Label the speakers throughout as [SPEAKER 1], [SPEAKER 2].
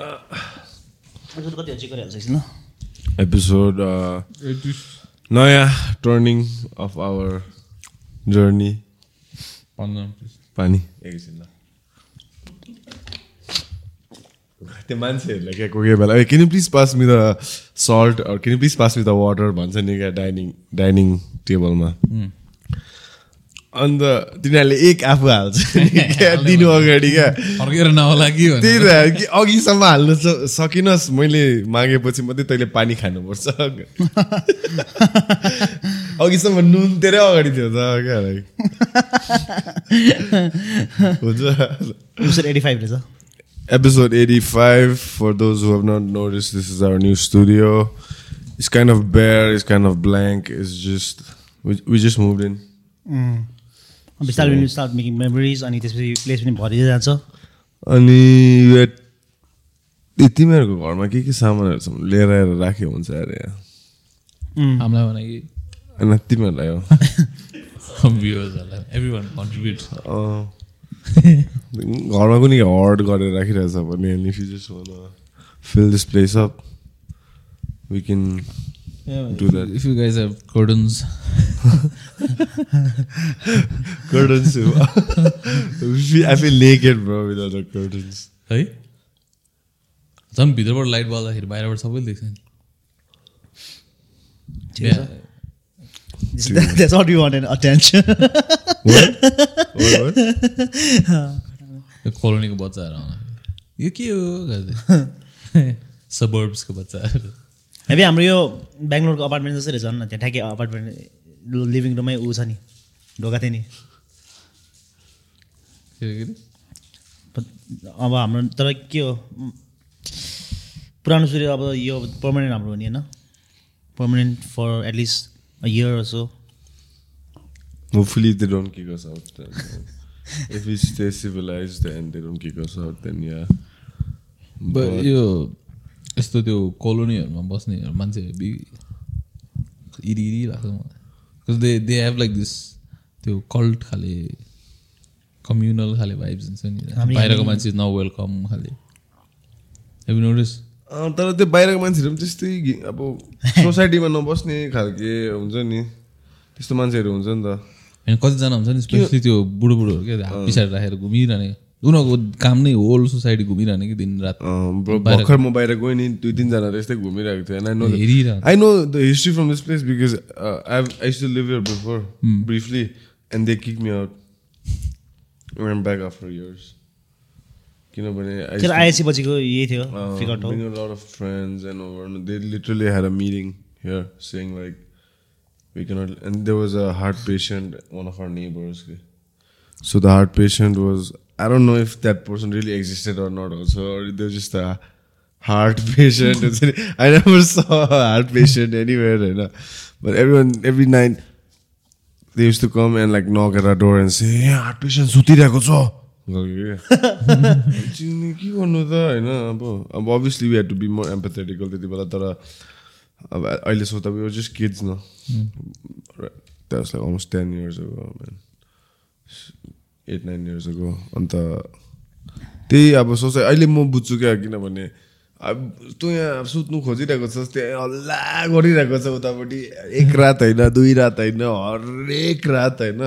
[SPEAKER 1] Episode कति check गरिहाल्छ एकछिन ल
[SPEAKER 2] एपिसोड नयाँ टर्निङ अफ आवर जर्नी पानी एकैछिन ल त्यो मान्छेहरूलाई क्या कोही कोही बेला ए can please pass me the salt can please pass me the water भन्छ नि क्या डाइनिङ डाइनिङ टेबलमा अन्त तिनीहरूले एक आफू हाल्छ। दिनु अगाडि क्या।
[SPEAKER 3] फर्केर नहोला कि।
[SPEAKER 2] त्यही त कि अघिसम्म हाल्नु स- सकिनस् मैले मागेपछि मात्रै तैँले पानी खानुपर्छ। अघिसम्म नुन तेरै अगाडि थियो त क्या। हुन्छ।
[SPEAKER 1] Episode eighty five
[SPEAKER 2] episode 85 for those who have not noticed this is our new studio. It's kind of bare it's kind of blank it's just we,
[SPEAKER 1] बिस्तारै विल स्टार्ट मेकिङ मेमोरिज अनि त्यसपछि प्लेस पनि भरिँदै जान्छ
[SPEAKER 2] अनि तिमीहरूको घरमा के के सामानहरू लिएर आएर राख्यो हुन्छ अरे। यहाँ।
[SPEAKER 3] हामीलाई भने कि
[SPEAKER 2] होइन तिमीहरूलाई हो।
[SPEAKER 3] भ्युवर्सहरूलाई एभ्री वान कन्ट्रिब्युट
[SPEAKER 2] अँ। घरमा पनि हर्ड गरेर राखिरहेछ भने अनि if you just wanna fill this do that
[SPEAKER 3] if you guys have curtains
[SPEAKER 2] curtains I feel naked bro without the curtains
[SPEAKER 3] है झन् भित्रबाट लाइट बल्दाखेरि बाहिरबाट सबैले देख्छ नि
[SPEAKER 1] That's what you want an attention.
[SPEAKER 2] what? what, what?
[SPEAKER 3] कोलोनीको बच्चाहरू आउँदाखेरि यो के हो सबर्ब्सको बच्चाहरू
[SPEAKER 1] हेभी हाम्रो यो बेङ्गलोरको अपार्टमेन्ट जस्तै रहेछ न त्यहाँ ठ्याक्कै अपार्टमेन्ट लिभिङ रुममै ऊ छ नि ढोका थियो नि? अब हाम्रो तर के हो पुरानो सूर्य अब यो पर्मानेन्ट हाम्रो हो नि होइन permanent for at least a year so
[SPEAKER 2] Hopefully they don't kick us out. Then. if we stay civilized and they don't kick us out, then yeah.
[SPEAKER 3] यो यस्तो त्यो कोलोनीहरूमा बस्ने मान्छे बि- इरी इरी लाग्छ मलाई। They they have like this त्यो cult खाले communal खाले भाइब्स हुन्छ नि। बाहिरको मान्छे न वेलकम खाले। हेभ नोटिस
[SPEAKER 2] अँ, तर त्यो बाहिरको मान्छेहरू पनि त्यस्तै अब सोसाइटीमा नबस्ने खालके हुन्छ नि। त्यस्तो मान्छेहरू हुन्छ नि त।
[SPEAKER 3] होइन कतिजना हुन्छ नि स्पेसली त्यो बुढो बुढोहरू क्या हात पछाडि राखेर घुमिरहने। उनीहरूको काम नै होल सोसाइटी घुमिरहने कि दिन रात
[SPEAKER 2] अँ, bro, भर्खर म बाहिर गएँ नि दुई तिनजना त्यस्तै घुमिरहेको थियो आई नो
[SPEAKER 3] हेरिरहनु
[SPEAKER 2] I know the history from this place because I I to live here before briefly and they kick me out am back after years किनभने I used
[SPEAKER 1] त्यो
[SPEAKER 2] to-
[SPEAKER 1] आइएससी पछिको यही थियो
[SPEAKER 2] uh,
[SPEAKER 1] figure
[SPEAKER 2] bring a lot of friends and over. And they literally had a meeting here saying like we cannot. And there was a heart patient, one of our neighbors. I don't know if that person really existed or not. Also, or they were just a heart patient. I never saw a heart patient anywhere. You know? But everyone every night they used to come and like knock at our door and say, "Yeah, heart patient सुतिरहेको छ." चिन्ने के गर्नु त होइन अब अब obviously we had to be more empathetical त्यति बेला तर अब अहिले सोच्दा वी जस्ट किड्स न that's like almost ten years eight nine years ago अन्त त्यही अब सोच अहिले म बुझ्छु क्या किनभने अब तँ यहाँ सुत्नु खोजिरहेको छस् त्यहाँ हल्ला गरिरहेको छ उतापट्टि। एक रात होइन दुई रात होइन हरेक रात होइन।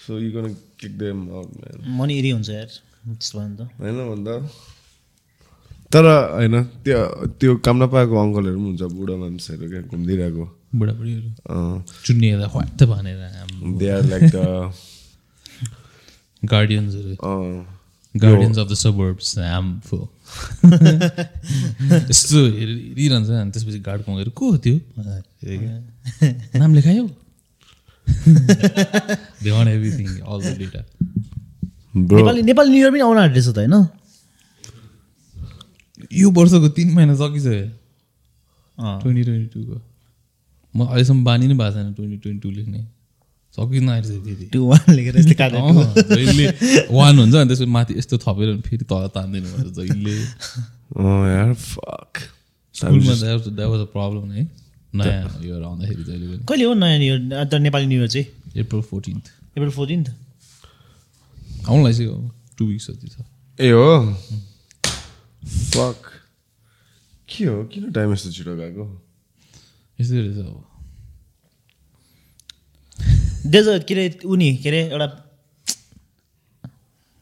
[SPEAKER 2] So you gonna kick them out man
[SPEAKER 1] money eerie हुन्छ यार त्यस्तो
[SPEAKER 2] होइन भन्दा? तर होइन त्यो त्यो काम नपाएको अङ्कलहरू पनि हुन्छ बुढो मान्छेहरू क्या घुमिदिरहेको।
[SPEAKER 3] बुढाबुढीहरू। ख्वाट भनेर।
[SPEAKER 2] They are like the
[SPEAKER 3] गार्डियन्सहरू guardians of the suburbs harmful यस्तो हेरि- हेरिरहन्छ अनि त्यसपछि गार्ड कमाएर को हो त्यो? नाम लेखायो? They want everything all the
[SPEAKER 2] data
[SPEAKER 1] Nepali Nepali New Year पनि आउन आँटेछ त होइन?
[SPEAKER 3] यो वर्षको तिन महिना सकिसक्यो।
[SPEAKER 1] अँ।
[SPEAKER 3] ट्वेन्टी ट्वेन्टी टूको। म अहिलेसम्म बानी नै भएको छैन ट्वेन्टी ट्वेन्टी टू लेख्ने। सकिन आइरहेछ त्यति
[SPEAKER 1] टु वान लेखेर यस्तै काटेको।
[SPEAKER 3] अँ, जहिले वान हुन्छ अनि त्यसपछि माथि यस्तो थपेर अनि फेरि तल तान्दैन भन्छ जहिले।
[SPEAKER 2] यार फक
[SPEAKER 3] स्कुलमा द्याट वाज अ प्रब्लम है। नयाँ यो आउँदाखेरि जहिले पनि।
[SPEAKER 1] कहिले हो नयाँ इयर अन्त नेपाली न्यु इयर चाहिँ?
[SPEAKER 3] अप्रिल फोर्टिन्थ
[SPEAKER 1] अप्रिल फोर्टिन्थ
[SPEAKER 3] आउनु लागिसक्यो। टु विक्स जति छ।
[SPEAKER 2] ए हो? फक के हो? किन टाइम यस्तो छिटो गएको?
[SPEAKER 3] यस्तै रहेछ अब।
[SPEAKER 1] देज के अरे उनी के अरे एउटा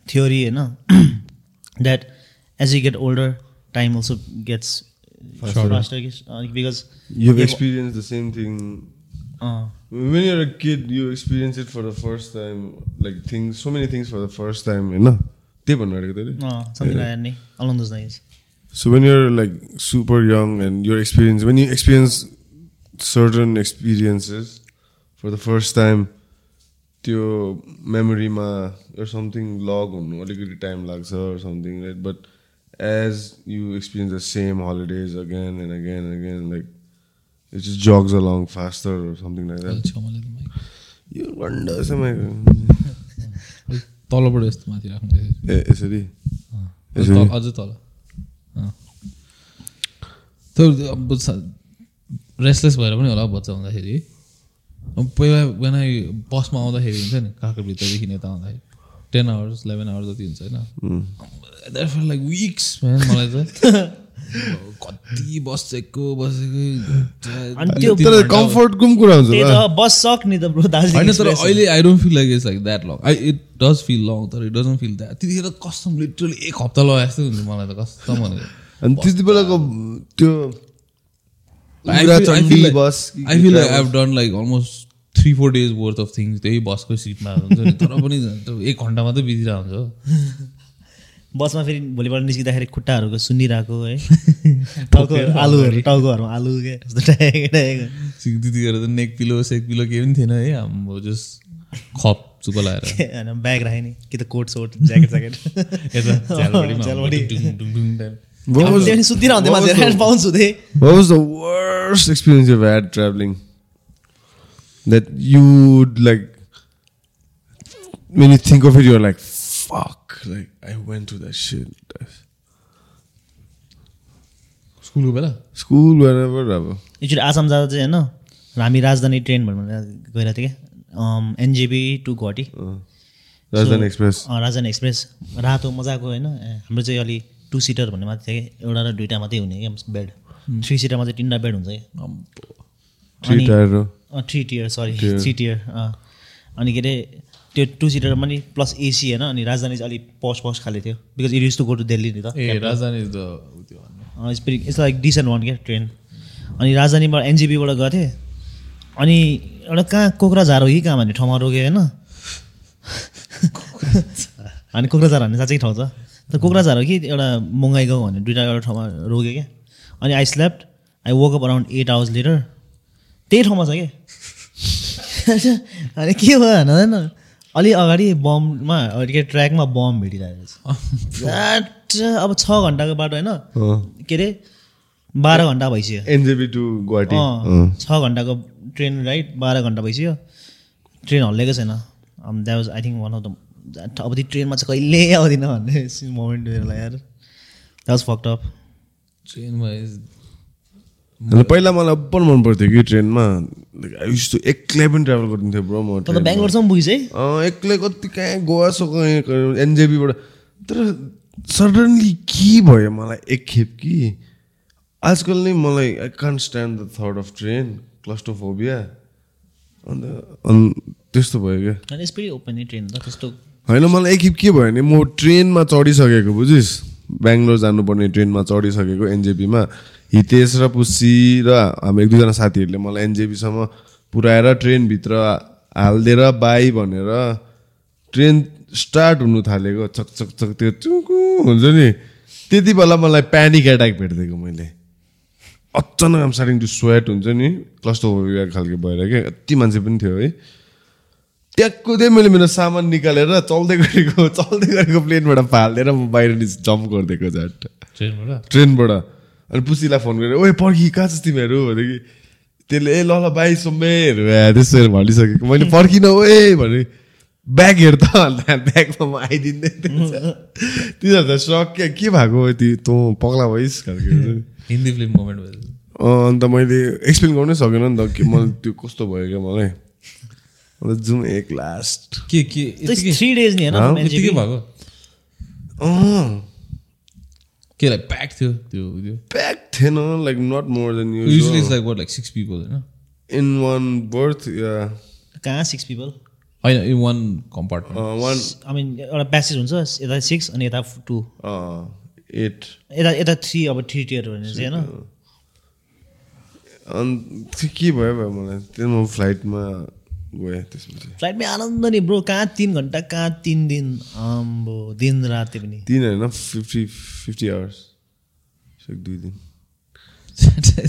[SPEAKER 1] थ्योरी होइन that as you get older time also gets faster because
[SPEAKER 2] You've experienced the same thing. When you're a kid, you experience it for the first time, like things, so many things for the first time, you know? त्यही भन्नु आँटेको तैँले?
[SPEAKER 1] Something like नि along those lines
[SPEAKER 2] So when you're like super young and you're experience when you experience certain experiences for the first time, त्यो मेमोरीमा or something log हुनु अलिकति time लाग्छ or something right but as you experience the same holidays again and again and again like it just jogs along faster or something like that
[SPEAKER 3] छेउमा ल्याएर mic.
[SPEAKER 2] यो
[SPEAKER 3] तलबाट यस्तो माथि राख्नु
[SPEAKER 2] ए यसरी
[SPEAKER 3] अझ तल अब रेस्टलेस भएर पनि होला बच्चा हुँदाखेरि पहिला बिहान बसमा आउँदाखेरि हुन्छ नि काखरभित्रदेखि यता आउँदाखेरि टेन आवर्स इलेभेन आवर्स जति हुन्छ होइन। लाइक विक्स मलाई त। कति बसेको बसेको
[SPEAKER 2] कुरा हुन्छ
[SPEAKER 1] बस त ब्रो दार्जिलिङ
[SPEAKER 3] तर। अहिले I don't feel like it's like that long I it does feel long तर इट डजन्ट फिल द्याट त्यतिखेर कस्टम लिटरली एक हप्ता लगाए जस्तो हुन्छ मलाई त कस्टम भनेको।
[SPEAKER 2] अनि त्यति बेलाको त्यो
[SPEAKER 3] three four days worth of things त्यही बसको सिटमा हुन्छ नि। तर पनि एक घन्टा मात्रै बितिरहेको हुन्छ हो।
[SPEAKER 1] बसमा फेरि भोलिपल्ट निस्किँदाखेरि खुट्टाहरूको सुन्निरहेको है। टाउको आलुहरू टाउकोहरूमा आलु के? यस्तो टाइएको टाइएको
[SPEAKER 3] सिक- त्यतिखेर त नेक पिलो सेक पिलो केही पनि थिएन है। हाम्रो जस्ट खप चुप लाएर
[SPEAKER 1] होइन ब्याग राखेँ नि। कि त कोट सोट ज्याकेट ज्याकेट सुतिरहन्थ्यो
[SPEAKER 2] what was
[SPEAKER 1] मान्छे
[SPEAKER 2] the-
[SPEAKER 1] पाउन्स हुँदै।
[SPEAKER 2] What was the worst experience you've had traveling? That you'd like, when you think of it, you're like, fuck, like, I went through that shit.
[SPEAKER 3] स्कुलको बेला
[SPEAKER 2] School, wherever, अब.
[SPEAKER 1] एकचोटि आसाम जाँदा चाहिँ होइन हामी राजधानी ट्रेन भनेर गइरहेको थिएँ क्या एनजेबी टु गुवाहाटी
[SPEAKER 2] राजधानी एक्सप्रेस
[SPEAKER 1] राजधानी एक्सप्रेस रातो मजाको होइन ए, हाम्रो चाहिँ अलि टु सिटर भन्ने मात्रै थियो कि एउटा र दुइटा मात्रै हुने क्या बेड थ्री सिटरमा चाहिँ तिनवटा बेड हुन्छ क्या
[SPEAKER 2] थ्री टायर हो
[SPEAKER 1] three tier sorry
[SPEAKER 2] Tier.
[SPEAKER 1] Three tier अनि के अरे त्यो टु सिटरमा पनि प्लस एसी होइन अनि राजधानी चाहिँ अलिक पस पस खाले थियो because it use to go to Delhi नि त।
[SPEAKER 3] ए Rajdhani.
[SPEAKER 1] It's it's like decent one क्या ट्रेन अनि राजधानीबाट एनजिपीबाट गएको थिएँ अनि एउटा कहाँ कोक्राझार हो कि कहाँ भन्ने ठाउँमा रोक्यो होइन? अनि कोक्राझार भन्ने साँच्चै ठाउँ छ। त कोक्राझार हो कि एउटा मङ्गाई गाउँ भन्ने दुइटा एउटा ठाउँमा रोक्यो क्या। अनि I slept I woke up around eight hours later त्यही ठाउँमा छ क्या अनि के भयो भन होइन अलि अगाडि बममा के ट्र्याकमा बम भेटिरहेको छ। अब छ घन्टाको बाटो होइन। के अरे? बाह्र घन्टा भइसक्यो।
[SPEAKER 2] NJP to
[SPEAKER 1] Guwahati. छ घन्टाको ट्रेन राइड बाह्र घन्टा भइसक्यो। ट्रेन हल्लेको छैन। That was I think one of the अब त्यो ट्रेनमा चाहिँ कहिले आउँदिनँ भन्ने मोमेन्ट यार। द्याट वाज फक्ट अप
[SPEAKER 3] ट्रेनमा
[SPEAKER 2] अन्त पहिला मलाई अब्बल मन पर्थ्यो कि ट्रेनमा। आई टु एक्लै पनि ट्राभल गरिदिन्थेँ ब्रो म।
[SPEAKER 1] बेङ्गलोरसम्म पुगिस्
[SPEAKER 2] एक्लै कति कहाँ गोवा सो एनजेबीबाट तर सडनली के भयो मलाई एकखेप कि? आजकल नै मलाई I can't stand the third of train claustrophobia अन्त अनि त्यस्तो भयो क्या। होइन मलाई एकखेप के भयो भने म ट्रेनमा चढिसकेको बुझिस्? बेङ्गलोर जानुपर्ने ट्रेनमा चढिसकेको एनजेपीमा। हितेश र पुसी र हाम्रो एक दुईजना साथीहरूले मलाई एनजेपीसम्म पुऱ्याएर ट्रेनभित्र हालिदिएर बाई भनेर ट्रेन स्टार्ट हुनु थालेको। चक चक चक त्यो चुकु हुन्छ नि? त्यति बेला मलाई प्यानिक एट्याक भेटिदिएको मैले। अचानक आम स्टार्टिङ टु स्वेट हुन्छ नि? क्लस्टो खालको भएर क्या यति मान्छे पनि थियो है। ट्याक्को चाहिँ मैले मेरो सामान निकालेर चल्दै गरेको चल्दै गरेको प्लेनबाट फालिदिएर म बाहिर जम्प गरिदिएको झट्ट
[SPEAKER 3] ट्रेनबाट?
[SPEAKER 2] ट्रेनबाट। अनि पुसीलाई फोन गरेर ओए पर्खी कहाँ छ तिमीहरू? भने कि त्यसले ए ल ल बाई सोम्बेहरू त्यसरी भनिसकेको। मैले पर्खिनँ ओए भने ब्याग हेर त अन्त ब्यागमा म आइदिँदै तिनीहरू त सक क्या के भएको तँ पगला भइस् खालको।
[SPEAKER 3] हिन्दी फिल्म मोमेन्ट भयो।
[SPEAKER 2] अँ, अन्त मैले एक्सप्लेन गर्नै सकेन नि त कि मलाई त्यो कस्तो भयो क्या मलाई? अन्त जाउँ एक लास्ट
[SPEAKER 3] के के
[SPEAKER 1] थ्री डेज नि होइन
[SPEAKER 3] भएको? के लाइक प्याक थियो त्यो त्यो
[SPEAKER 2] प्याक थिएन like not more than
[SPEAKER 3] usually it's
[SPEAKER 2] you
[SPEAKER 3] like what like six people होइन
[SPEAKER 2] इन वान बर्थ या
[SPEAKER 1] कहाँ सिक्स पिपल
[SPEAKER 3] होइन in one compartment
[SPEAKER 2] one
[SPEAKER 1] I mean एउटा प्यासेज हुन्छ यता सिक्स अनि यता टू
[SPEAKER 2] एट
[SPEAKER 1] यता यता थ्री अब थ्री टियर भने चाहिँ होइन?
[SPEAKER 2] अनि त्यो के भयो भयो मलाई? त्यो म फ्लाइटमा गएँ त्यसपछि।
[SPEAKER 1] फ्लाइटमै आनन्द नि ब्रो कहाँ तिन घन्टा कहाँ तिन दिन? आम्बो दिन रात पनि।
[SPEAKER 2] तिन होइन फिफ्टी फिफ्टी आवर्स दुई दिन।
[SPEAKER 3] ब्रो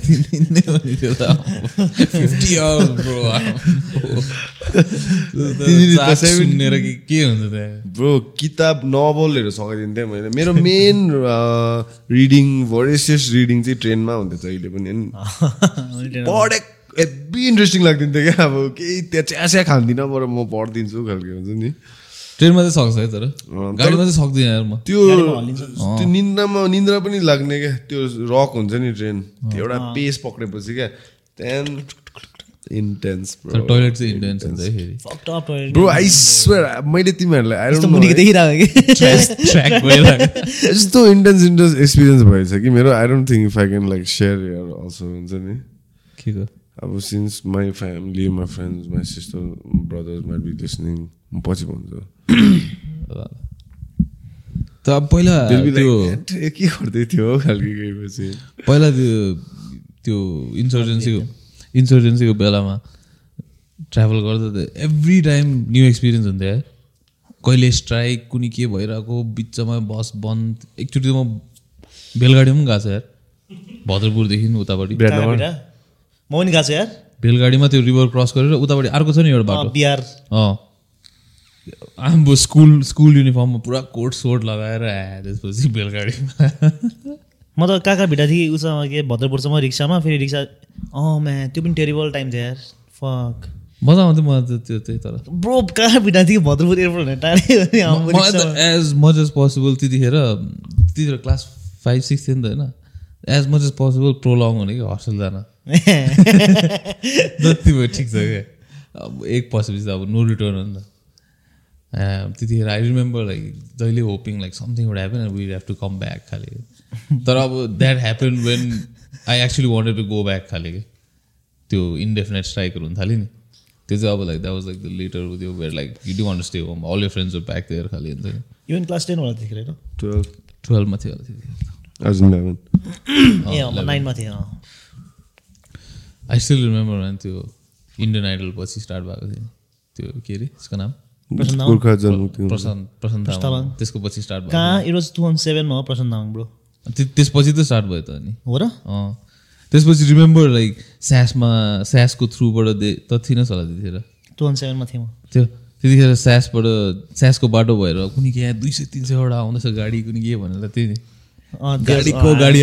[SPEAKER 3] सुनेर कि के हुन्छ त्यहाँ?
[SPEAKER 2] ब्रो किताब नोभलहरू सघाइदिन्थेँ मैले। मेरो मेन रिडिङ भरेसियस रिडिङ चाहिँ ट्रेनमा हुन्थ्यो जहिले पनि। होइन पढे हेब्बी इन्ट्रेस्टिङ लाग्दिन्थ्यो क्या अब केही त्यहाँ चिया चिया खान्दिनँ बरु म पढिदिन्छु खालको हुन्छ नि।
[SPEAKER 3] ट्रेनमा चाहिँ सक्छ है तर? गाडीमा चाहिँ सक्दिनँ यार म।
[SPEAKER 2] त्यो त्यो निन्द्रामा निन्द्रा पनि लाग्ने क्या त्यो रक हुन्छ नि ट्रेन। त्यो एउटा पेस पक्रेपछि क्या त्यहाँदेखि इन्टेन्स
[SPEAKER 3] तर टोइलेट चाहिँ इन्टेन्स हुन्छ है फेरि।
[SPEAKER 1] Fucked up toilet.
[SPEAKER 2] Bro I swear मैले तिमीहरूलाई
[SPEAKER 1] मुनिको देखिरहेको कि?
[SPEAKER 2] यस्तो इन्टेन्स इन्टेन्स एक्सपिरियन्स भएछ कि मेरो? I don't think if I can like share your also हुन्छ नि।
[SPEAKER 3] के को
[SPEAKER 2] अब since my family my friends my sister brothers may be listening म पछि भन्छु।
[SPEAKER 3] त अब पहिला त्यो
[SPEAKER 2] like, "ए, के गर्दै थियो? हो खालको गएपछि।
[SPEAKER 3] पहिला त्यो त्यो इन्सर्जेन्सीको इन्सर्जेन्सीको बेलामा ट्राभल गर्दा त एभ्री टाइम न्यू एक्सपिरियन्स हुन्थ्यो है। कहिले स्ट्राइक कुनै के भइरहेको बिचमा बस बन्द एकचोटि त म बेलगाडीमा पनि गएको छ यार भद्रपुरदेखि उतापट्टि?
[SPEAKER 1] म पनि गएको छु यार?
[SPEAKER 3] बेलगाडीमा त्यो रिभर क्रस गरेर उतापट्टि अर्को छ नि एउटा बाटो।
[SPEAKER 1] बिहार।
[SPEAKER 3] अँ। आम्बो स्कुल स्कुल युनिफर्ममा पुरा कोट सोट लगाएर आए त्यसपछि बेलगाडीमा।
[SPEAKER 1] म त कहाँ भित्र थिएँ? उसँग के भद्रपुरसम्म रिक्सामा फेरि रिक्सा अँ म्या त्यो पनि टेरिबल टाइम थियो यार। फक
[SPEAKER 3] मजा आउँथ्यो मलाई त त्यो त्यही तर।
[SPEAKER 1] ब्रो कहाँ भित्र थिएँ? भद्रपुर एयरपोर्ट टाढै।
[SPEAKER 3] एज मच एज पोसिबल त्यतिखेर त्यतिखेर क्लास फाइभ सिक्स थियो नि त होइन। As much as possible prolong हुने कि हस्टेल जान। जति भयो ठिक छ क्या अब एक पसेपछि त अब नो रिटर्न हो नि त त्यतिखेर आई रिमेम्बर लाइक जहिले hoping like something would happen we have to come back खाले। तर अब that happen when I actually wanted to go back खाले। कि त्यो इन्डेफिनेट स्ट्राइकहरू हुन थाल्यो नि। त्यो चाहिँ अब like that was like the later त्यो where like you do under stay home all your friends back there खाले हुन्छ नि
[SPEAKER 1] इभन क्लास टेन होला त्यतिखेर
[SPEAKER 2] टुवेल्भ
[SPEAKER 3] टुवेल्भमा थियो होला त्यतिखेर
[SPEAKER 1] ए अँ, नाइनमा थिएँ अँ।
[SPEAKER 3] आई स्टिल रिमेम्बर म्यान त्यो इन्डियन आइडल पछि स्टार्ट भएको थियो। त्यो के अरे त्यसको नाम। त्यसको पछि स्टार्ट भयो
[SPEAKER 1] कहाँ? इट वाज टु थाउजन्ड सेभेनमा हो प्रशान्त तामाङ ब्रो
[SPEAKER 3] त्य- त्यसपछि त स्टार्ट भयो त अनि।
[SPEAKER 1] हो र?
[SPEAKER 3] अँ। त्यसपछि रिमेम्बर लाइक स्यासमा स्यासको थ्रुबाट दे त थिइनस् होला त्यतिखेर।
[SPEAKER 1] टु थाउजन्ड सेभेनमा थिएँ म
[SPEAKER 3] त्यो त्यतिखेर स्यासबाट स्यासको बाटो भएर कुनै के दुई सय तिन सयवटा आउँदैछ गाडी कुनै के भनेर त्यही गाडीको गाडी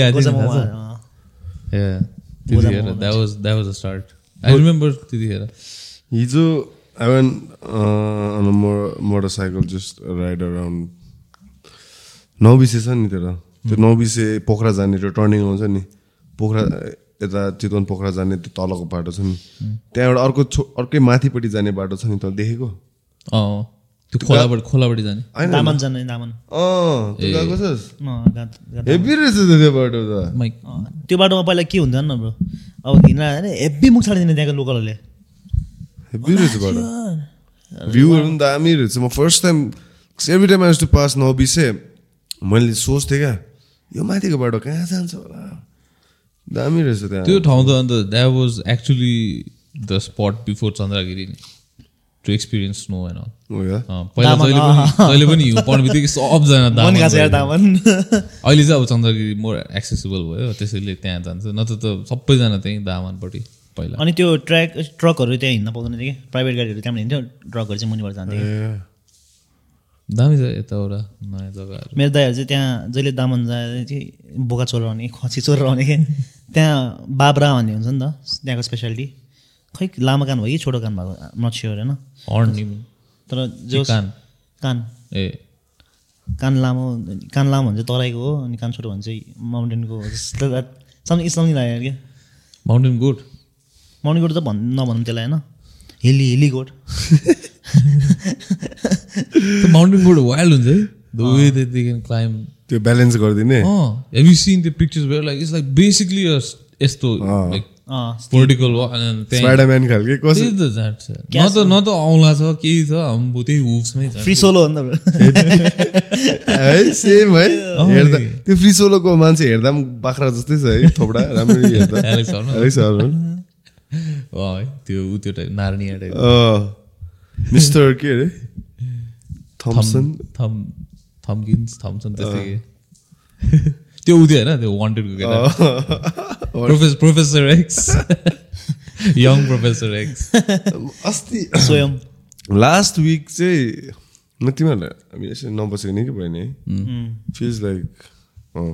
[SPEAKER 3] त्यतिखेर that was that was a. Start I remember त्यतिखेर
[SPEAKER 2] हिजो I went on motorcycle just ride around Naubise छ नि तर त्यो नौबिसे पोखरा जाने त्यो टर्निङ आउँछ नि। पोखरा यता चितवन पोखरा जाने त्यो तलको बाटो छ नि। त्यहाँबाट अर्को छो अर्कै माथिपट्टि जाने बाटो छ नि त देखेको?
[SPEAKER 3] अँ। त्यो खोलाबाट खोलाबाट जाने।
[SPEAKER 1] दामन जाने दामन।
[SPEAKER 2] गएको छस्? हेभी रहेछ त त्यो बाटो त।
[SPEAKER 3] माइक।
[SPEAKER 1] अँ, त्यो बाटोमा पहिला के हुन्थ्यो न ब्रो? अब हिँड्दा हेब्बी मुख छाडिदिने त्यहाँको लोकलहरूले।
[SPEAKER 2] हेभी रहेछ बाटो। भ्यूहरू पनि दामी रहेछ। म first time every time I to pass Naubise मैले सोच्थेँ क्या यो माथिको बाटो कहाँ जान्छ होला? दामी रहेछ त्यहाँ।
[SPEAKER 3] त्यो ठाउँ त अन्त that was actually the spot before Chandragiri नि। To experience snow and all
[SPEAKER 2] हो या?
[SPEAKER 3] पहिला जहिले पनि जहिले पनि हिउँ पर्ने बित्तिकै सबजना
[SPEAKER 1] मन
[SPEAKER 3] दामन अहिले चाहिँ अब चन्द्रगिरी मोर एक्सेसिबल भयो त्यसैले त्यहाँ जान्छ। नत्र त सबैजना त्यहीँ दामनपट्टि पहिला।
[SPEAKER 1] अनि त्यो ट्र्याक ट्रकहरू त्यहाँ हिँड्न पाउँदैन थियो कि? प्राइभेट गाडीहरू त्यहाँबाट हिँड्थ्यो ट्रकहरू चाहिँ मुनिबाट जान्थ्यो
[SPEAKER 3] दामी छ यताबाट नयाँ जग्गाहरू।
[SPEAKER 1] मेरो दाइहरू चाहिँ त्यहाँ जहिले दामन जाँदा चाहिँ बोका चोरेर आउने खसी चोरेर आउने क्या त्यहाँ बाब्रा भन्ने हुन्छ नि त त्यहाँको स्पेसालिटी खै लामो कान भयो कि छोटो कान भएको? नछ्यो होइन?
[SPEAKER 3] हर्न नि
[SPEAKER 1] तर जो
[SPEAKER 3] कान।
[SPEAKER 1] कान।
[SPEAKER 3] ए।
[SPEAKER 1] कान लामो कान लामो भने चाहिँ तराईको हो अनि कान छोटो भने चाहिँ माउन्टेनको हो जस्तो समथिङ समथिङ लाग्यो क्या।
[SPEAKER 3] माउन्टेन गोट
[SPEAKER 1] माउन्टेन गोट त भन् नभनौँ त्यसलाई होइन? हिल्ली हिल्ली गोट
[SPEAKER 3] त्यो माउन्टेन गोट वाइल्ड हुन्छ है। The way they can climb
[SPEAKER 2] त्यो ब्यालेन्स गरिदिने।
[SPEAKER 3] हेभ यु सिन त्यो pictures where like it's like basically यस्तो लाइक पोलिटिकल
[SPEAKER 2] स्पाइडरम्यान खालके कसरी
[SPEAKER 3] न त न त औँला छ केही छ हाम्रो त्यही हुप्समै छ।
[SPEAKER 1] फ्री सोलो हो नि त
[SPEAKER 2] है सेम है। हेर्दा त्यो फ्री सोलोको मान्छे हेर्दा पनि बाख्रा जस्तै छ है थोपडा राम्ररी हेर्दा।
[SPEAKER 3] है त्यो ऊ त्यो टाइप नार्निया टाइप
[SPEAKER 2] मिस्टर के अरे थम्सन
[SPEAKER 3] थम थम्किन्स थम्सन त्यस्तै के? त्यो ऊ त्यो होइन त्यो वान्टेडको केटा। Professor professor X young professor X
[SPEAKER 2] अस्ति
[SPEAKER 1] स्वयं।
[SPEAKER 2] लास्ट विक चाहिँ म तिमीहरूलाई हामी यसरी नबसेको नि कि भयो नि। है फिल्स लाइक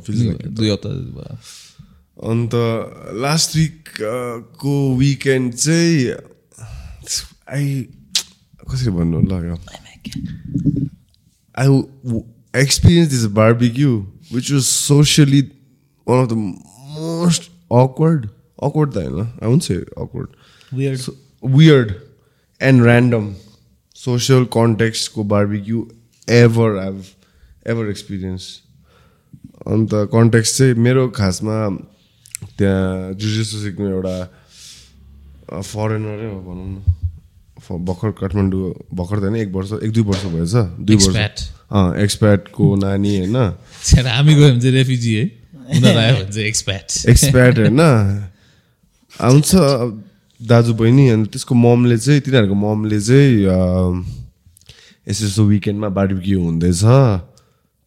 [SPEAKER 2] फिल्स लाइक
[SPEAKER 3] दुई हप्ता
[SPEAKER 2] अन्त लास्ट विक को विकेन्ड चाहिँ आई कसरी भन्नु ल यो? I experience this barbecue Which was socially one of the most awkward awkward त होइन I won't say awkward
[SPEAKER 1] Weird.
[SPEAKER 2] weird and random social context को barbecue ever I've ever experienced अन्त कन्टेक्स्ट चाहिँ मेरो खासमा त्यहाँ जुजेसो सिक्नु एउटा फरेनरै हो भनौँ न फ- भर्खर काठमाडौँ भर्खर त होइन एक वर्ष एक दुई वर्ष भएछ दुई वर्ष। एक्सप्याटको नानी होइन।
[SPEAKER 3] हामी गयो भने चाहिँ रेफ्युजी है। एक्सप्याट
[SPEAKER 2] होइन। आउँछ दाजु बहिनी अनि त्यसको ममले चाहिँ तिनीहरूको ममले चाहिँ यसो यसो विकेन्डमा बार्बिक्यू हुँदैछ।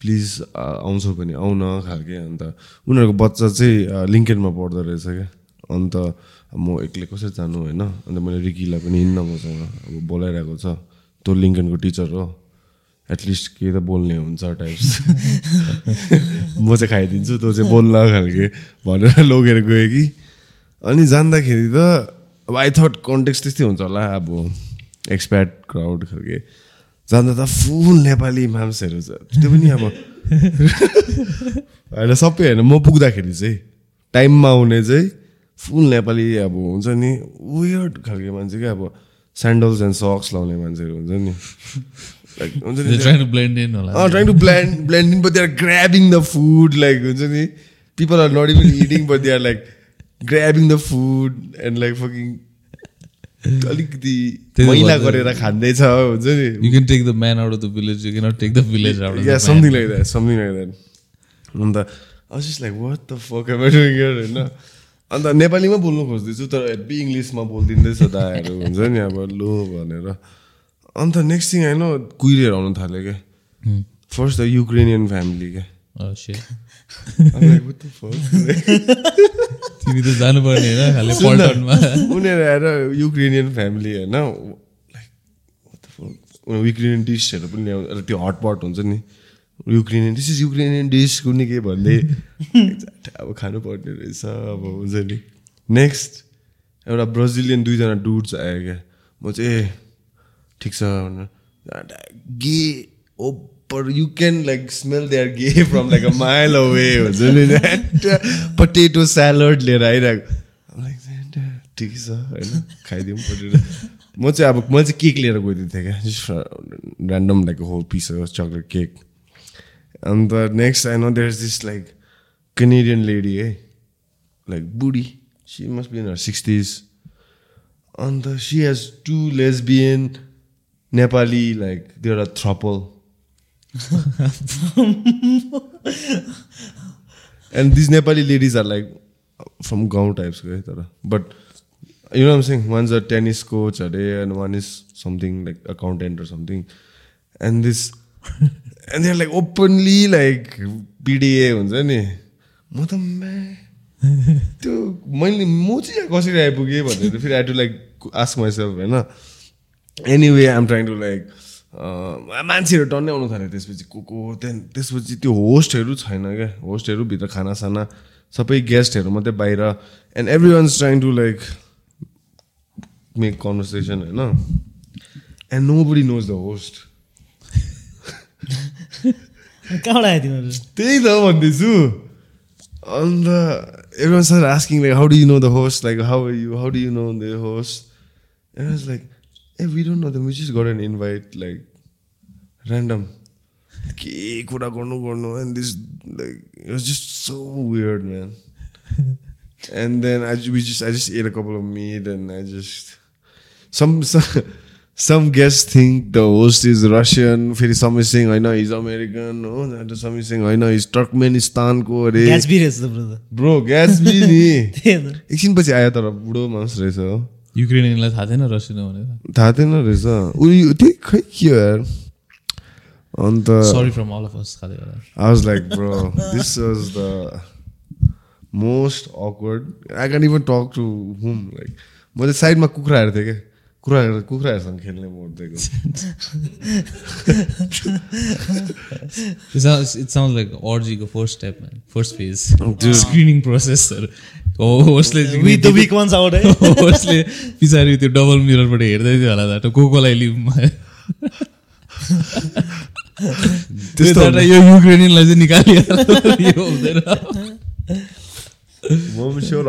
[SPEAKER 2] प्लिज आउँछौ भने आउन खालके अन्त उनीहरूको बच्चा चाहिँ लिङ्केनमा पढ्दो रहेछ क्या। अन्त म एक्लै कसरी जानु होइन? अन्त मैले रिकीलाई पनि हिँड्न मसँग अब बोलाइरहेको छ। तँ लिङ्कनको टिचर हो। एटलिस्ट के त बोल्ने हुन्छ टाइप्स म चाहिँ खाइदिन्छु तँ चाहिँ बोल्न खालके भनेर लगेर गएँ कि। अनि जाँदाखेरि त अब आई थट कन्टेक्स्ट त्यस्तै हुन्छ होला अब एक्सप्याट क्राउड खालके। जाँदा त फुल नेपाली मान्छेहरू छ। त्यो पनि अब होइन सबै होइन। म पुग्दाखेरि चाहिँ टाइममा आउने चाहिँ फुल नेपाली अब हुन्छ नि वियर्ड खालके मान्छे क्या अब स्यान्डल्स एन्ड सक्स लाउने मान्छेहरू हुन्छ नि। लाइक हुन्छ नि trying to in blend blend in, but they are grabbing the food. Like, हुन्छ नि। People are not even eating, but they are like grabbing the food and like fucking अलिकति मैला। गरेर खाँदैछ हुन्छ नि।
[SPEAKER 3] You can take the man out of the village you can take the village out
[SPEAKER 2] yeah something like that something like that अन्त I just like what the fuck am doing here होइन अन्त नेपालीमा बोल्नु खोज्दैछु तर heavy इङ्ग्लिसमा बोलिदिँदैछ दाहरू हुन्छ नि अब लो भनेर। अन्त नेक्स्ट थिङ होइन कुहिरेर आउनु थाल्यो क्या फर्स्ट द युक्रेनियन फ्यामिली क्या?
[SPEAKER 3] तिमी त जानुपर्ने होइन
[SPEAKER 2] उनीहरू आएर युक्रेनियन फ्यामिली होइन लाइक युक्रेनियन डिसहरू पनि ल्याउ त्यो हटपट हुन्छ नि। Ukrainian this is Ukrainian dish कुनै के भन्दै? अब खानुपर्ने रहेछ अब हुन्छ नि। नेक्स्ट एउटा ब्राजिलियन दुईजना डुड्स आयो क्या। म चाहिँ ए ठिक छ भनेर। गे ओपर you can like smell they are gay from like a mile away हुन्छ नि। पटेटो स्यालड लिएर आइरहेको। Like, ठिक छ होइन। खाइदिउँ पटेटो म चाहिँ अब मैले चाहिँ केक लिएर गइदिएको थिएँ क्या। Random like whole piece chocolate cake And the next I know there's this like Canadian lady, eh? Like booty. She must be in her sixties. And the, she has two lesbian Nepali, like they're a throuple. and these Nepali ladies are like from Gaon types, but you know what I'm saying? One's a tennis coach, and one is something like accountant or something. And this and there like openly like PDA हुन्छ नि. म त त्यो मैले म चाहिँ कसरी आइपुगेँ भनेर फेरि I to like ask myself होइन? Anyway I'm trying to like मान्छेहरू टन्नै आउनु थाल्यो त्यसपछि। को को त्यहाँदेखि त्यसपछि त्यो होस्टहरू छैन क्या। होस्टहरू भित्र खानासाना सबै गेस्टहरू मात्रै बाहिर। And every one's trying to like make conversation होइन? And nobody knows the host
[SPEAKER 1] कहाँबाट आयो तिमीहरू
[SPEAKER 2] त्यही त भन्दैछु अन्त every one sir asking like how do you know the host like how you how do you know the host and was like a we don't know the we just got an invite like random के कुरा गर्नु गर्नु and this like it was just so weird man and then I we just I just ate a couple of meat and I just some some guests think the host is Russian फेरि some is saying होइन is American हो some is saying होइन is टर्कमेनिस्तानको अरे bro ग्याट्सबी नि एकछिनपछि आयो तर बुढो मान्छे रहेछ हो।
[SPEAKER 3] युक्रेनियनलाई थाहा थिएन रसियन भनेर
[SPEAKER 2] थाहा थिएन रहेछ। उयो त्यही खै के हो यार? अन्त
[SPEAKER 3] sorry from all of us खाँदै होला।
[SPEAKER 2] I was like, bro, this was the most awkward. I can't even talk to whom. Like, म चाहिँ साइडमा कुखुरा हेर्थेँ क्या कुखुरा कुखुराहरूसँग खेल्ने मोड दिएको
[SPEAKER 3] like orgy-को first step, man. First phase.
[SPEAKER 2] Dude.
[SPEAKER 3] Screening process. हो होस्टले होस्टले पछाडि त्यो डबल मिररबाट हेर्दै थियो होला त को कोलाई लिउँ
[SPEAKER 2] त्यस्तो
[SPEAKER 3] यो युक्रेनियनलाई चाहिँ निकालिहाल्यो यो हुँदैन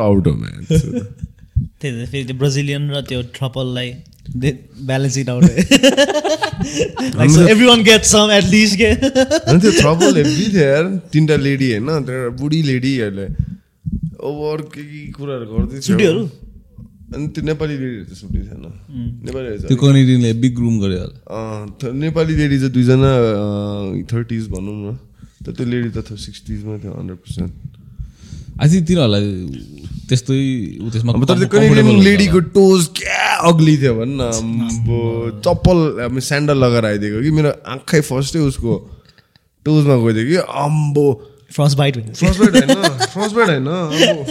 [SPEAKER 2] आउट हो म्यान
[SPEAKER 1] त्यही त फेरि त्यो ब्राजिलियन र त्यो ट्रपललाई balance it out everyone get some at least के?
[SPEAKER 2] अनि त्यो तिनवटा लेडी होइन त्यो एउटा बुढी लेडीहरूले ओभर के के कुराहरू गर्दै
[SPEAKER 1] छुट्टीहरू?
[SPEAKER 2] अनि त्यो नेपाली लेडी चाहिँ छुट्टी थिएन। नेपाली
[SPEAKER 3] त्यो कनेडियनले बिग रुम होला
[SPEAKER 2] नेपाली लेडी चाहिँ दुईजना थर्टिज भनौँ न। त त्यो लेडी त सिक्सटिजमा थियो हन्ड्रेड पर्सेन्ट
[SPEAKER 3] आई थिङ्क तिनीहरूलाई त्यस्तै त्यसमा
[SPEAKER 2] अब लेडीको। टोज क्या अग्ली थियो भन् न। अम्बो चप्पल अब स्यान्डल लगाएर आइदिएको कि मेरो आँखै फर्स्टै उसको टोजमा गइदियो कि अम्बो।
[SPEAKER 1] फ्रस्ट बाइट हुन्छ
[SPEAKER 2] फ्रस्ट बाइट होइन फ्रस्ट बाइट होइन अब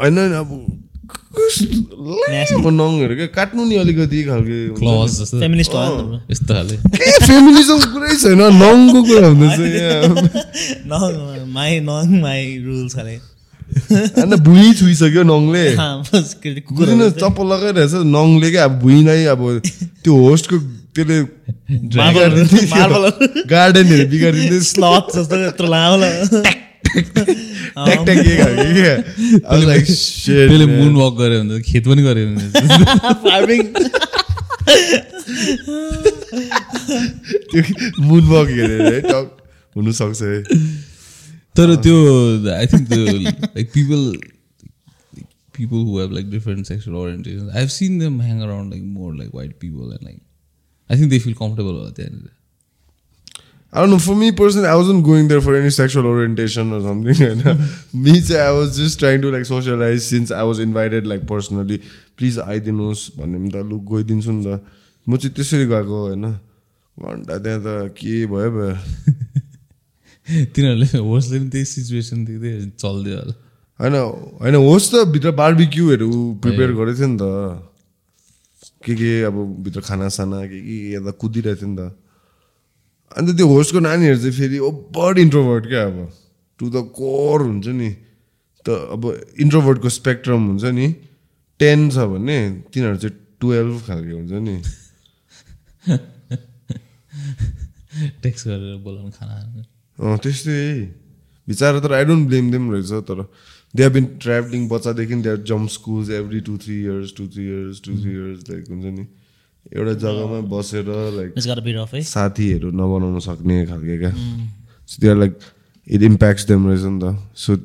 [SPEAKER 2] होइन अब नङहरू क्या काट्नु नि अलिकति खालके
[SPEAKER 3] यस्तो खाले।
[SPEAKER 2] कुरै छैन नङको कुरा हुँदैछ यहाँ।
[SPEAKER 1] न माई नङ माई रुल्स खाले।
[SPEAKER 2] अन्त भुइँ छुइसक्यो नङले। बुझ्नु चप्पल लगाइरहेछ नङले क्या अब भुइँलाई अब त्यो होस्टको त्यसले गार्डनहरू बिगारिदिँदै
[SPEAKER 1] स्लथ जस्तो यत्रो लामो
[SPEAKER 3] त्यसले. मुन वक गऱ्यो भने खेत पनि गऱ्यो भने
[SPEAKER 2] त्यो मुन वक हेरेर है टक हुनुसक्छ है।
[SPEAKER 3] तर त्यो आई थिङ्क त्यो like people people who have like different sexual orientations i've seen them hang around like more like white people and like i think they feel comfortable about that
[SPEAKER 2] I don't know. For me personally, I wasn't going there for any sexual orientation or something. And me, चाहिँ, I was just trying to like socialize since I was invited like personally. Please आइदिनुहोस् भन्ने पनि त लु गइदिन्छु नि त म चाहिँ त्यसरी गएको होइन घन्टा त्यहाँ त के भयो भयो
[SPEAKER 3] तिनीहरूले होस्टले पनि त्यही सिचुएसन देख्दै चल्दियो होला।
[SPEAKER 2] होइन होइन होस् त भित्र बार्बिक्युहरू प्रिपेयर गरेको थियो नि त। के के अब भित्र खानासाना के के यता कुदिरहेको थियो नि त। अन्त त्यो होस्टको नानीहरू चाहिँ फेरि ओभर इन्ट्रोभर्ट क्या अब। टु द कोर हुन्छ नि। त अब इन्ट्रोभर्टको स्पेक्ट्रम हुन्छ नि। टेन छ भने तिनीहरू चाहिँ टुवेल्भ खालको हुन्छ नि।
[SPEAKER 3] टेक्स्ट गरेर बोलाउनु खाना।
[SPEAKER 2] त्यस्तै। बिचरा तर आई डोन्ट ब्लेम देम रहेछ तर दे हेभ बिन ट्राभलिङ बच्चादेखि they jump schools every two three years two three years two three years like हुन्छ नि। एउटा जग्गामा बसेर लाइक
[SPEAKER 1] है
[SPEAKER 2] साथीहरू नबनाउन सक्ने खालके क्या। So they are like it impacts them रहेछ नि त। सो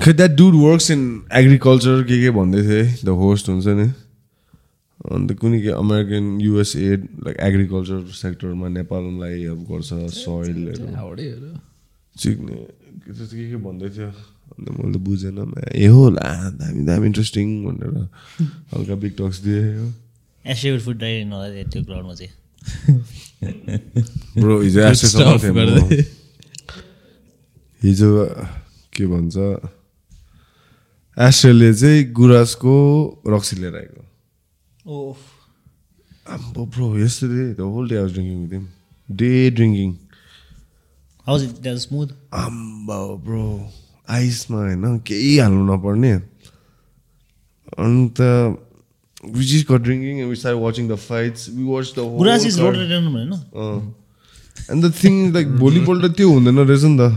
[SPEAKER 2] खै that dude works in agriculture के के भन्दै थिएँ? द होस्ट हुन्छ नि। अन्त कुनै के अमेरिकन युएसए लाइक एग्रिकल्चर सेक्टरमा नेपाललाई अब गर्छ सोइलहरू के त्यस्तो के के भन्दै थियो? अन्त मैले त बुझेन ए हो ला दामी दामी इन्ट्रेस्टिङ भनेर हल्का बिग टक्स दिएँ। हो
[SPEAKER 1] फुड त्यो ग्राउन्डमा चाहिँ।
[SPEAKER 2] ब्रो हिजो। हिजो के भन्छ? एस्ट्रेलिया चाहिँ गुराँसको रक्सी लिएर आएको।
[SPEAKER 1] ओ
[SPEAKER 2] आम्बो ब्रो यस्तै द होल डे आवाज drinking with him day drinking
[SPEAKER 1] how's it that smooth
[SPEAKER 2] आम्बो ब्रो आइसमा होइन केही हाल्नु नपर्ने अन्त we just got drinking and we started watching the fights. We watched the whole.
[SPEAKER 1] गुरास इज
[SPEAKER 2] card.
[SPEAKER 1] रोटेटेन होइन
[SPEAKER 2] the thing is like भोलिपल्ट त्यो हुँदैन रहेछ नि त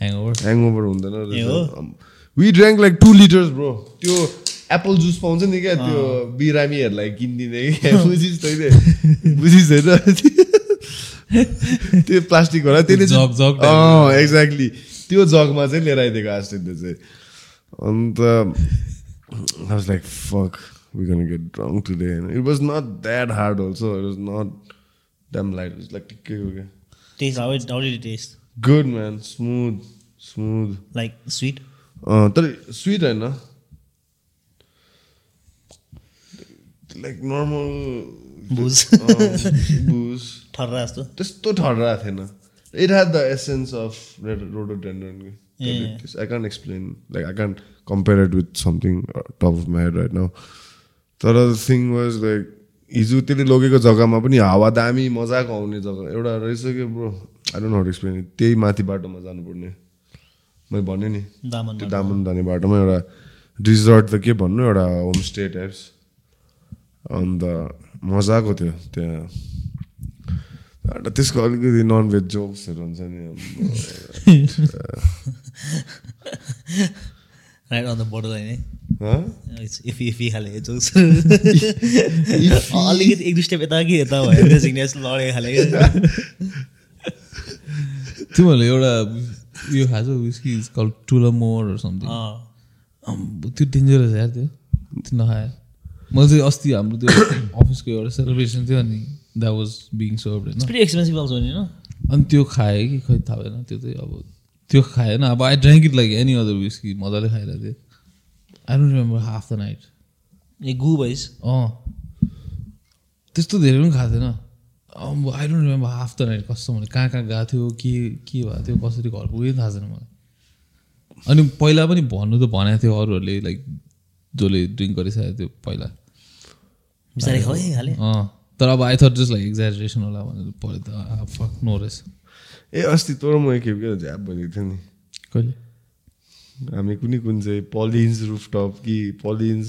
[SPEAKER 3] ह्याङओभर
[SPEAKER 2] ह्याङओभर हुँदैन
[SPEAKER 1] ए हो?
[SPEAKER 2] रहेछ we drank like two liters bro त्यो एप्पल जुस पाउँछ नि क्या त्यो बिरामीहरूलाई किनिदिने क्या बुझिस् तैँले बुझिस् होइन त्यो प्लास्टिक होला त्यसले
[SPEAKER 3] जग- जग
[SPEAKER 2] अँ एक्ज्याक्टली त्यो जगमा चाहिँ लिएर आइदिएको आस्टिनले चाहिँ अन्त I was like, fuck, we're gonna get drunk today. And it was not that hard also. It was not damn light. It was like okay, okay.
[SPEAKER 1] Taste, how, it, how did it taste?
[SPEAKER 2] good man, smooth, smooth.
[SPEAKER 1] Like sweet?
[SPEAKER 2] अँ, तर sweet होइन like normal
[SPEAKER 1] Booze.
[SPEAKER 2] Booze
[SPEAKER 1] ठर्रा जस्तो
[SPEAKER 2] त्यस्तो ठर्रा थिएन। It had the essence of rhododendron I can explain like I can compare it with something top of my head right now तर thing was like हिजो त्यसले लगेको जग्गामा पनि हावा दामी मजाको आउने जग्गा। एउटा रहेछ कि bro I don't how explain त्यही माथि बाटोमा जानुपर्ने। मैले भने नि।
[SPEAKER 1] दामन
[SPEAKER 2] त्यो दामन जाने बाटोमा एउटा रिजर्ट त के भन्नु? एउटा होमस्टे टाइप्स अन्त मजाको थियो त्यहाँ। अन्त त्यसको अलिकति नन भेज जोक्सहरू हुन्छ नि।
[SPEAKER 1] Right on the border line
[SPEAKER 2] हँ?
[SPEAKER 1] इफी इफी खाले जोक्स अलिकति एक दुई स्टेप यता कि यता भयो सिग्नेस लडे खाले।
[SPEAKER 3] तिमीहरूले एउटा यो खाएको छ whisky is call Tullamore something
[SPEAKER 1] अँ।
[SPEAKER 3] त्यो डेन्जरस यार त्यो। त्यो नखाए। मैले चाहिँ अस्ति हाम्रो त्यो अफिसको एउटा सेलिब्रेसन थियो अनि द्याट वाज बिङ सर्भ होइन?
[SPEAKER 1] एक्सपेन्सिभ आउँछ नि होइन
[SPEAKER 3] अनि त्यो खाएँ कि खै थाहा भएन त्यो चाहिँ अब त्यो खाएन। अब I drank it like any other whisky मजाले खाइरहेको थिएँ। I don't remember half the night
[SPEAKER 1] ए गु भइस।
[SPEAKER 3] अँ। त्यस्तो धेरै पनि खाएको थिएन। अब I don't remember half the night कस्तो भने कहाँ कहाँ गएको थियो के के भएको थियो कसरी घर पुगेँ थाहा छैन मलाई। अनि पहिला पनि भन्नु त भनेको थियो अरूहरूले लाइक जसले ड्रिङ्क गरिसकेको थियो पहिला।
[SPEAKER 1] बिस्तारै खाऊ है खाले।
[SPEAKER 3] अँ तर अब I thought just like exaggeration होला भनेर पऱ्यो त फक नो रहेछ
[SPEAKER 2] ए अस्ति तँ र म एकखेप के झ्याप भनेको थियो नि?
[SPEAKER 3] कहिले?
[SPEAKER 2] हामी कुनै कुन चाहिँ पलिन्स रुफटप कि पलिन्स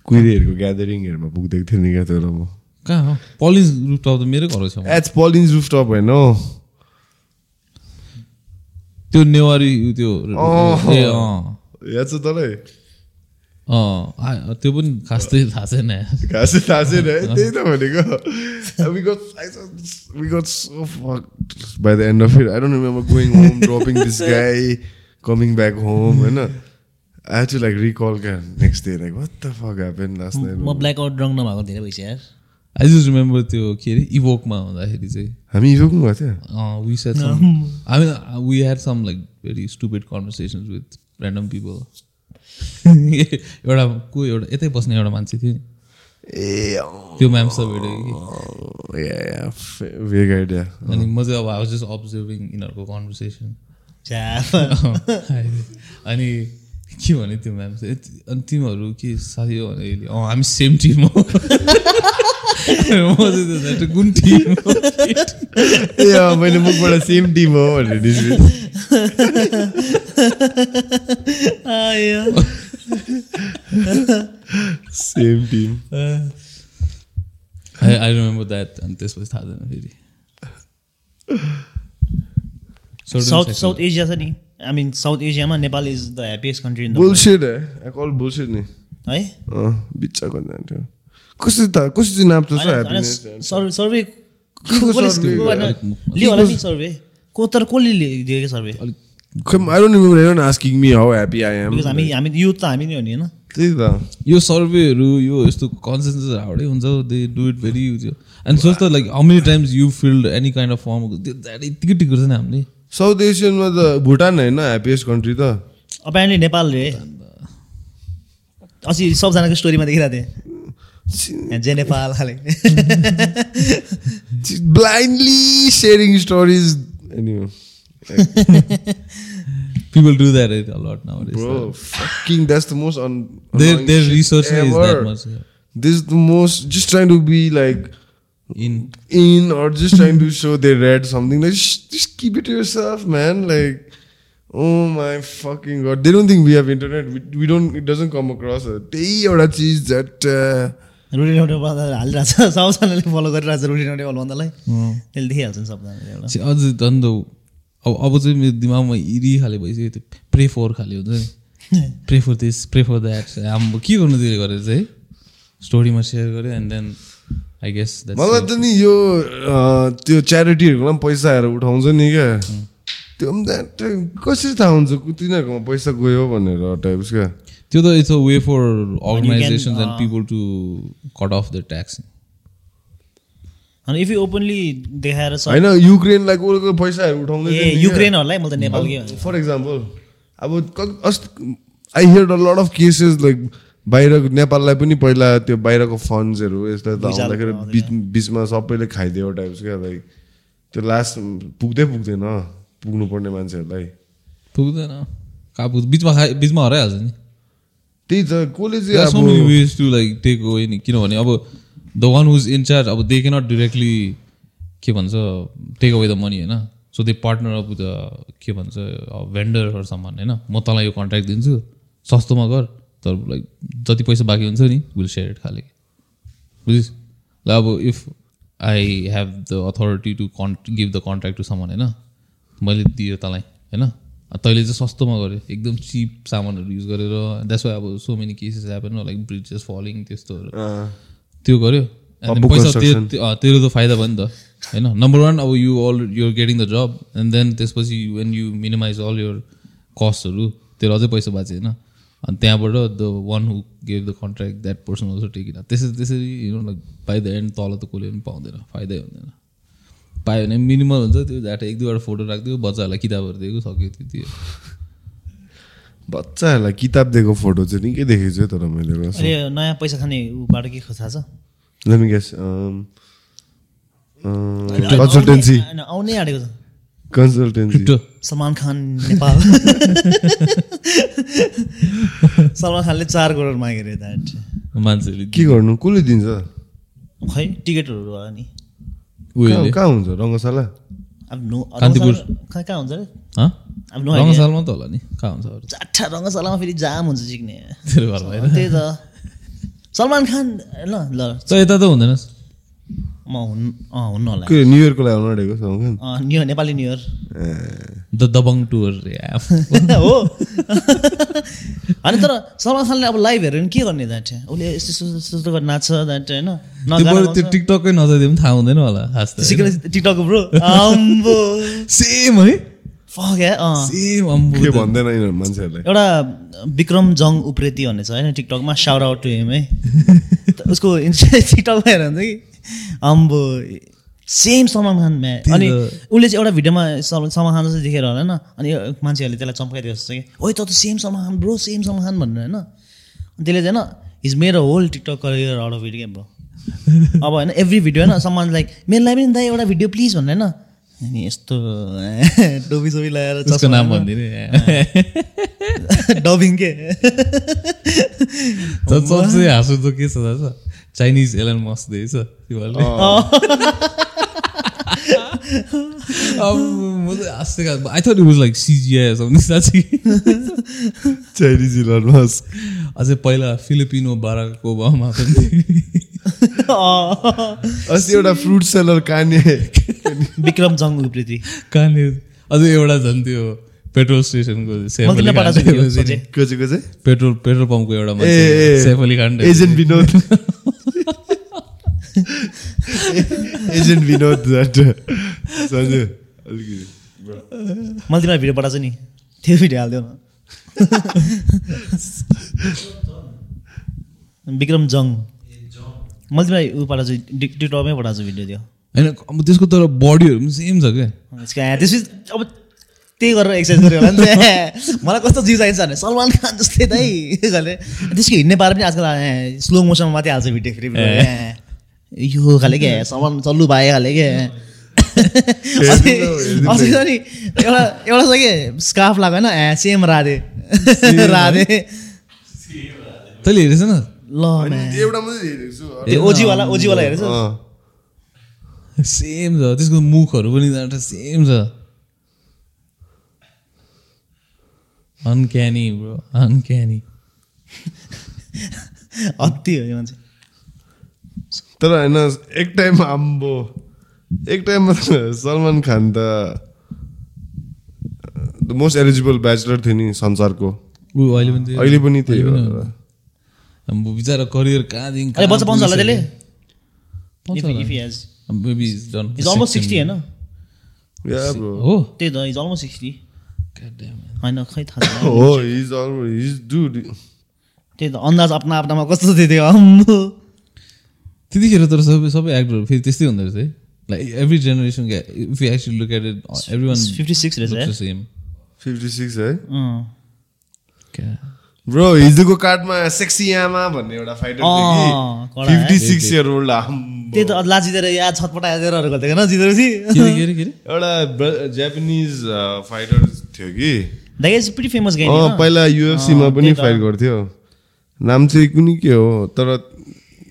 [SPEAKER 2] कुहिरेहरूको ग्यादरिङहरूमा पुग्दैको थियो नि क्या त्यो र म।
[SPEAKER 3] कहाँ हो? पलिस रुपटप त मेरै घरको छेउमा
[SPEAKER 2] एच पलिन्स रुफटप होइन हौ
[SPEAKER 3] त्यो नेवारी त्यो। ए अँ।
[SPEAKER 2] याद छ तँलाई
[SPEAKER 3] त्यो पनि खासै थाहा छैन।
[SPEAKER 2] खासै थाहा छैन है त्यही त भनेको we got we got so fucked by the end of it I don't remember going home dropping this guy coming back home होइन I had to like recall क्या next day like what the fuck happened last night
[SPEAKER 1] म black out drunk नभएको धेरै भइसक्यो यार
[SPEAKER 3] I just remember त्यो के अरे इभोकमा हुँदाखेरि चाहिँ
[SPEAKER 2] हामी इभोक गएको थियो
[SPEAKER 3] we said some I mean we had some like very stupid conversations with random people एउटा को एउटा यतै बस्ने एउटा मान्छे थियो नि।
[SPEAKER 2] ए
[SPEAKER 3] त्यो म्याम सब भेटेँ कि
[SPEAKER 2] yeah, yeah, f- vague idea.
[SPEAKER 3] अनि म चाहिँ अब आई वाज जस्ट अब्जर्भिङ यिनीहरूको कन्भर्सेसन अनि के भने त्यो म्याम अनि तिमीहरू के साथी हो भने अँ हामी सेम टिम हो। कुन टिम हो।
[SPEAKER 2] ए अँ, मैले मुखबाट सेम टिम हो भनेर same team
[SPEAKER 3] I I remember that अनि त्यसपछि थाहा छैन फेरि
[SPEAKER 1] साउथ साउथ एसिया छ नि आई मिन साउथ एसियामा Nepal is the happiest
[SPEAKER 2] country bullshit I call bullshit नि
[SPEAKER 1] है
[SPEAKER 2] अँ बिच्चाको जान्थ्यो कसरी त कसरी नाप्छ
[SPEAKER 1] सर्वे सर्वे लियो होला नि सर्वे को तर कसले
[SPEAKER 2] remember even asking me how happy I am
[SPEAKER 1] because हामी हामी युथ त हामी नै हो नि होइन
[SPEAKER 2] त्यही त।
[SPEAKER 3] यो सर्वेहरू यो यस्तो कन्सेन्सस हाउडै हुन्छ दे डु इट भेरी त्यो एन्ड सोच त like how many times you filled any kind of form यत्तिकै टिक गर्छ नि हामीले।
[SPEAKER 2] साउथ एसियनमा त भुटान होइन ह्याप्पिएस्ट कन्ट्री त।
[SPEAKER 1] अपेरेन्टली नेपाल रे। अस्ति सबजनाको स्टोरीमा देखिरहेको थिएँ। यहाँ जे नेपाल खाले।
[SPEAKER 2] Blindly sharing stories.
[SPEAKER 3] People do that a lot nowadays.
[SPEAKER 2] bro, fucking that's the most un.
[SPEAKER 3] Their their is that much. yeah.
[SPEAKER 2] This is the most just trying to be like
[SPEAKER 3] In
[SPEAKER 2] in or just trying to show they read something. Like sh- just keep it to yourself, man. Like, oh my fucking god, they don't think we have internet. We, we don't. It doesn't come across. त्यही एउटा चिज that. Uh,
[SPEAKER 1] routine table हालिरहेको छ सबजनाले follow गरिरहेको छ routine table भन्दालाई त्यसले देखिहाल्छ नि सबजनाले एउटा
[SPEAKER 3] अझ झन् अब अब चाहिँ मेरो दिमागमा इरी खाले भइसक्यो त्यो प्रे फोर खाले हुन्छ नि। Pray for this pray for that हाम्रो के गर्नु त्यसले गरेर चाहिँ? स्टोरीमा सेयर गरेँ एन्ड देन आई गेस
[SPEAKER 2] मलाई त नि यो त्यो च्यारिटीहरूको पनि पैसा आएर उठाउँछ नि क्या। त्यो पनि कसरी थाहा हुन्छ तिनीहरूकोमा पैसा गयो भनेर टाइप्स क्या?
[SPEAKER 3] त्यो त it's a way for organisations and people to cut off the tax
[SPEAKER 1] अनि इफ यु ओपनली देखाएर
[SPEAKER 2] होइन युक्रेनलाई को को पैसाहरू उठाउँदै
[SPEAKER 1] ए युक्रेनहरूलाई? मैले त नेपालकै।
[SPEAKER 2] फर इक्जाम्पल अब अस्ति I hear a lot of cases like बाहिर नेपाललाई पनि पहिला त्यो बाहिरको फन्ड्सहरू यस्तो त आउँदाखेरि। बिच बिचमा सबैले खाइदियो टाइप्स क्या लाइक त्यो लास्ट पुग्दै पुग्दैन पुग्नुपर्ने मान्छेहरूलाई।
[SPEAKER 3] पुग्दैन। कहाँ पुग्छ बिचमा खा बिचमा हराइहाल्छ नि।
[SPEAKER 2] त्यही त कसले चाहिँ
[SPEAKER 3] away नि। किनभने अब the one who's in charge अब दे क्यानट डिरेक्टली के भन्छ टेक अवे द मनी होइन? So they partner up the के भन्छ भेन्डर सामान होइन? म तँलाई यो कन्ट्र्याक्ट दिन्छु सस्तोमा गर तर लाइक जति पैसा बाँकी हुन्छ नि विल सेयर इट खाले। बुझिस् ल अब if I have the authority to con give the contract to सामान होइन? मैले दिएँ तँलाई होइन? तैँले चाहिँ सस्तोमा गऱ्यो एकदम चिप सामानहरू युज गरेर द्याट्स वाइ अब so many cases happen like bridges falling त्यस्तोहरू। त्यो
[SPEAKER 2] Public
[SPEAKER 3] पैसा. त्यो- त्यो- तेरो त फाइदा भयो नि त। होइन नम्बर वान अब you all you're getting the job and then त्यसपछि when you minimise all your कस्टहरू तेरो अझै पैसा बाँच्यो होइन। अनि त्यहाँबाट the one who gave the contract that person also taking त्यसरी त्यसरी you know like by the end तल त कसले पनि पाउँदैन फाइदै हुँदैन। पायो भने मिनिमल हुन्छ त्यो झाटा एक दुईवटा फोटो राखिदियो बच्चाहरूलाई किताबहरू दिएको सक्यो त्यति हो।
[SPEAKER 2] बच्चाहरूलाई किताब दिएको फोटो चाहिँ निकै देखेको छु तर मैले
[SPEAKER 1] नयाँ पैसा खाने ऊबाट के थाहा छ. होइन, आउनै आँटेको छ.
[SPEAKER 3] Crypto.
[SPEAKER 1] सलमान खान नेपाल। सलमान खानले चार करोड माग्यो अरे द्याट
[SPEAKER 3] मान्छेहरूले
[SPEAKER 2] के गर्नु? कसले दिन्छ?
[SPEAKER 1] खै टिकटहरू भयो नि।
[SPEAKER 2] कहाँ कहाँ हुन्छ रङ्गशाला?
[SPEAKER 1] अब नो
[SPEAKER 3] कान्तिपुर।
[SPEAKER 1] कहाँ हुन्छ अरे
[SPEAKER 3] रङ्गशालामा त होला नि कहाँ हुन्छ
[SPEAKER 1] चारवटा रङ्गशालामा फेरि जाम हुन्छ सिक्ने।
[SPEAKER 3] तेरो घरमा होइन।
[SPEAKER 1] त्यही त। सलमान खान ल ल।
[SPEAKER 3] त यता त हुँदैन।
[SPEAKER 1] म हुन् अँ हुन्न होला।
[SPEAKER 2] के न्यु इयरको लागि आउनु आँटेको सलमान
[SPEAKER 1] अँ, new Nepali new year
[SPEAKER 3] the Dabangg tour
[SPEAKER 1] हो। अनि तर सलमान खानले अब लाइभ हेऱ्यो भने के गर्ने द्याट उसले यस्तो यस्तो यस्तो गरेर नाच्छ द्याट होइन?
[SPEAKER 3] त्यो। टिकटकै नजाइदियो पनि थाहा हुँदैन होला खास त
[SPEAKER 1] टिकटक ब्रो अम्बो।
[SPEAKER 3] सेम है।
[SPEAKER 2] के भन्दैन यिनीहरू मान्छेहरूलाई
[SPEAKER 1] एउटा विक्रम जङ उप्रेती भन्ने छ होइन? टिकटकमा साउट आउट टु हिम है? उसको इन्स्टा टिकटकमा हेरेर हुन्छ कि? अम्बो सेम सलमान खान म्या अनि। उसले चाहिँ एउटा भिडियोमा सल- सलमान खान जस्तो देखेर होला होइन? अनि यो मान्छेहरूले त्यसलाई चम्काइदिएको जस्तो कि ओइ त त same Salman Khan bro same Salman Khan भनेर होइन? अनि त्यसले चाहिँ होइन हिज मेरो whole TikTok career out of it क्या ब्रो अब होइन एभ्री भिडियो होइन समान लाइक मेरो लागि पनि दाइ एउटा भिडियो प्लिज भनेर होइन? अनि यस्तो डोबी सोबी लगाएर
[SPEAKER 3] उसको
[SPEAKER 1] चस्मा
[SPEAKER 3] नाम। भनिदिने
[SPEAKER 1] डबिङ के
[SPEAKER 3] सबसे हाँसो त के छ थाहा छ चाइनिज एलन मस्क दिएछ तिमीहरूले अब म चाहिँ हाँस्दै I thought it was like CGI something साँच्ची
[SPEAKER 2] चाइनिज इलन मस्क
[SPEAKER 3] अझै पहिला फिलिपिनो बाराक ओबामा पनि
[SPEAKER 2] अस्ति एउटा फ्रुट सेलर काने
[SPEAKER 1] विक्रम जङ उप्रेती
[SPEAKER 3] कहाँनिर अझै एउटा झन् त्यो पेट्रोल स्टेसनको पेट्रोल पेट्रोल पम्पको एउटा
[SPEAKER 2] एजेन्ट विनोद। एजेन्ट विनोद अलिकति।
[SPEAKER 1] मैले तिमीलाई भिडियो पठाएको छु नि। त्यो भिडियो हालिदियो न। विक्रम जङ मैले तिमीलाई ऊ पठाएको छु टिक- टिकटकमै पठाएको छु भिडियो त्यो
[SPEAKER 3] होइन अब त्यसको तर बडीहरू पनि सेम छ क्या।
[SPEAKER 1] त्यसपछि अब त्यही गरेर एक्सर्साइज गऱ्यो होला नि त। मलाई कस्तो जिउ चाहिन्छ भने सलमान खान जस्तै दाइ गरे त्यसको हिँड्ने पारा पनि आजकल स्लो मोसनमा मात्रै हाल्छ भिडियो फेरि यो खाले के? सलमान चल्लु भाइ खाले के? अस्ति अस्ति छ नि एउटा एउटा छ कि? स्कार्फ लगायो होइन सेम राधे। राधे।
[SPEAKER 3] तैँले हेरेछ न?
[SPEAKER 1] ल।
[SPEAKER 2] एउटा मात्रै हेरेको छु
[SPEAKER 1] त्यो ओजीवाला ओजीवाला हेरेछ।
[SPEAKER 3] सेम छ त्यसको मुखहरू पनि एउटा सेम छ। अनक्यानी ब्रो अनक्यानी
[SPEAKER 1] अति हो यो मान्छे।
[SPEAKER 2] तर होइन एक टाइममा आम्बो एक टाइममा सलमान खान त द मोस्ट एलिजिबल ब्याचलर थियो नि संसारको।
[SPEAKER 3] अहिले पनि त्यही-
[SPEAKER 2] अहिले पनि त्यही हो।
[SPEAKER 3] बिचरा करियर कहाँदेखि
[SPEAKER 1] पाउँछ होला त्यसले
[SPEAKER 3] पाउँछ
[SPEAKER 1] If,
[SPEAKER 3] होला।
[SPEAKER 1] if he has.
[SPEAKER 3] Maybe he's done.
[SPEAKER 1] He's almost 60 होइन
[SPEAKER 2] Yeah, bro.
[SPEAKER 3] हो
[SPEAKER 1] त्यही त इज अलमोस्ट सिक्सटी. होइन खै थाहा
[SPEAKER 2] Oh.
[SPEAKER 1] त्यही अन्दाज अपना आफ्नामा कस्तो थियो त्यो अम्बो
[SPEAKER 3] त्यतिखेर तर सबै सबै एक्टरहरू फेरि त्यस्तै हुँदो रहेछ है like every generation if you actually look at it every one
[SPEAKER 1] fifty six रहेछ है
[SPEAKER 3] सेम
[SPEAKER 2] 56 है
[SPEAKER 1] अँ।
[SPEAKER 2] ब्रो हिजोको कार्डमा सेक्सी आमा भन्ने एउटा फाइटर। कि? 56 इयर ओल्ड
[SPEAKER 1] त्यही त अदला जितेर या छटपटा हेरेर गर्थ्यो जितेपछि
[SPEAKER 3] के अरे?
[SPEAKER 2] एउटा जापानिज फाइटर थियो कि? पहिला युएफसीमा पनि फाइट गर्थ्यो। नाम चाहिँ कुनै के हो तर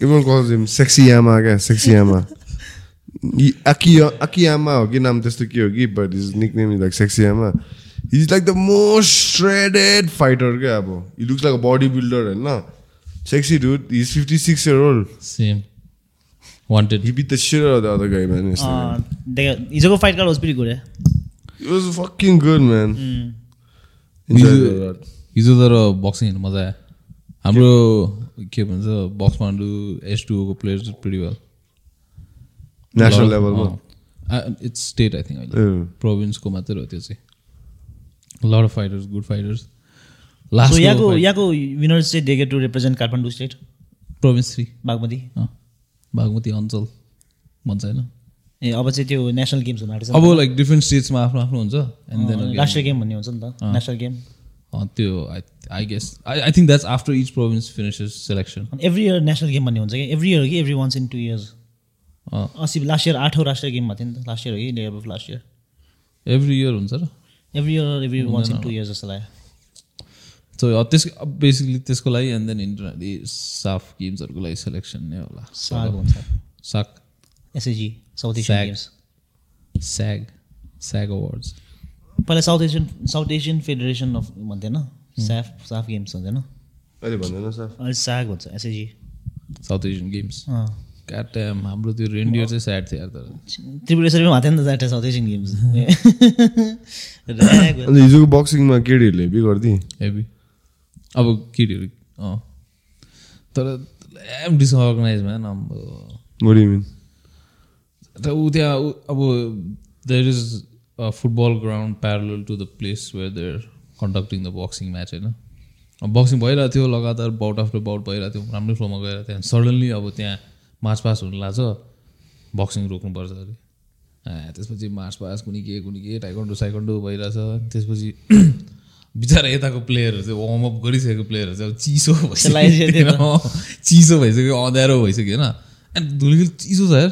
[SPEAKER 2] even calls him सेक्सी आमा क्या? सेक्सी आमा। आकी आकियामा हो कि नाम त्यस्तो के हो कि but is nickname is like sexy आमा। Is like the most shredded fighter क्या अब he looks like bodybuilder होइन sexy dude is fifty six year old
[SPEAKER 3] same wanted
[SPEAKER 2] he beat the shit of the other guy man
[SPEAKER 1] हिजोको fight card was pretty good
[SPEAKER 2] It was fucking good, man. Enjoyed.
[SPEAKER 3] हिजो तर boxing हेर्नु मजा आयो हाम्रो के भन्छ बक्स पाण्डु एस टूको players pretty well
[SPEAKER 2] National level मा.
[SPEAKER 3] इट्स स्टेट आई थिङ्क अहिले
[SPEAKER 2] अँ।
[SPEAKER 3] प्रोभिन्सको मात्रै हो त्यो चाहिँ lot of fighters good
[SPEAKER 1] fighters
[SPEAKER 3] last
[SPEAKER 1] यहाँको यहाँको विनर्स चाहिँ get to represent Kathmandu state
[SPEAKER 3] province three
[SPEAKER 1] Bagmati
[SPEAKER 3] Bagmati अञ्चल भन्छ होइन।
[SPEAKER 1] ए अब चाहिँ त्यो नेसनल गेम्स हुन
[SPEAKER 3] अब लाइक डिफ्रेन्ट स्टेट्समा आफ्नो आफ्नो हुन्छ एन्ड देन
[SPEAKER 1] राष्ट्रिय गेम भन्ने हुन्छ नि त। नेसनल गेम
[SPEAKER 3] त्यो I I guess I I think that's after each province finishes selection
[SPEAKER 1] every year national game भन्ने हुन्छ कि? एभ्री इयर कि? Every once in two years अस्ति लास्ट इयर आठौँ राष्ट्रिय गेममा थियो नि त। लास्ट इयर हो कि? Day of last year
[SPEAKER 3] every year हुन्छ र।
[SPEAKER 1] Every year every once in two years जस्तो लाग्यो
[SPEAKER 3] सो त्यस बेसिकली त्यसको लागि एन्ड देन इन्टरनेटली साफ गेम्सहरूको लागि सेलेक्सन नै होला.
[SPEAKER 1] साग हुन्छ। SAG South Asian
[SPEAKER 3] SAG.
[SPEAKER 1] Games
[SPEAKER 3] SAG SAG awards
[SPEAKER 1] पहिला South Asian South Asian Federation of भन्थेन? SAF SAF games हुँदैन
[SPEAKER 2] अहिले भन्दैन सर
[SPEAKER 1] अहिले साग भन्छ एसएजी
[SPEAKER 3] साउथ एसियन गेम्स काट्याम हाम्रो त्यो रेन्डियर चाहिँ स्याड थियो यार तर।
[SPEAKER 1] त्रिपुरेश्वरीमा भएको थियो नि त द्याट साउथ एसियन गेम्स
[SPEAKER 2] हिजोको बक्सिङमा केटीहरूले हेभी गरिदिए।
[SPEAKER 3] हेभी। अब केटीहरू अँ। तर एम डिसअर्गनाइज म्यान अब? र ऊ त्यहाँ अब there is a football ground parallel to the place where they're conducting the boxing match होइन? बक्सिङ भइरहेको थियो लगातार बाउट आफ्टर बाउट भइरहेको थियो राम्रै फ्लोमा गएर त्यहाँ सडन्ली अब त्यहाँ मार्च पास हुनु लाग्छ बक्सिङ रोक्नुपर्छ अरे। त्यसपछि मार्च पास कुनै के कुनै के टाइकन्डो साइकन्डो भइरहेछ। त्यसपछि बिचरा यताको प्लेयरहरू चाहिँ वार्मअप गरिसकेको प्लेयरहरू चाहिँ अब चिसो भइसक्यो। चिसो भइसक्यो अँध्यारो भइसक्यो होइन। एन्ड धुलिखेल चिसो छ यार।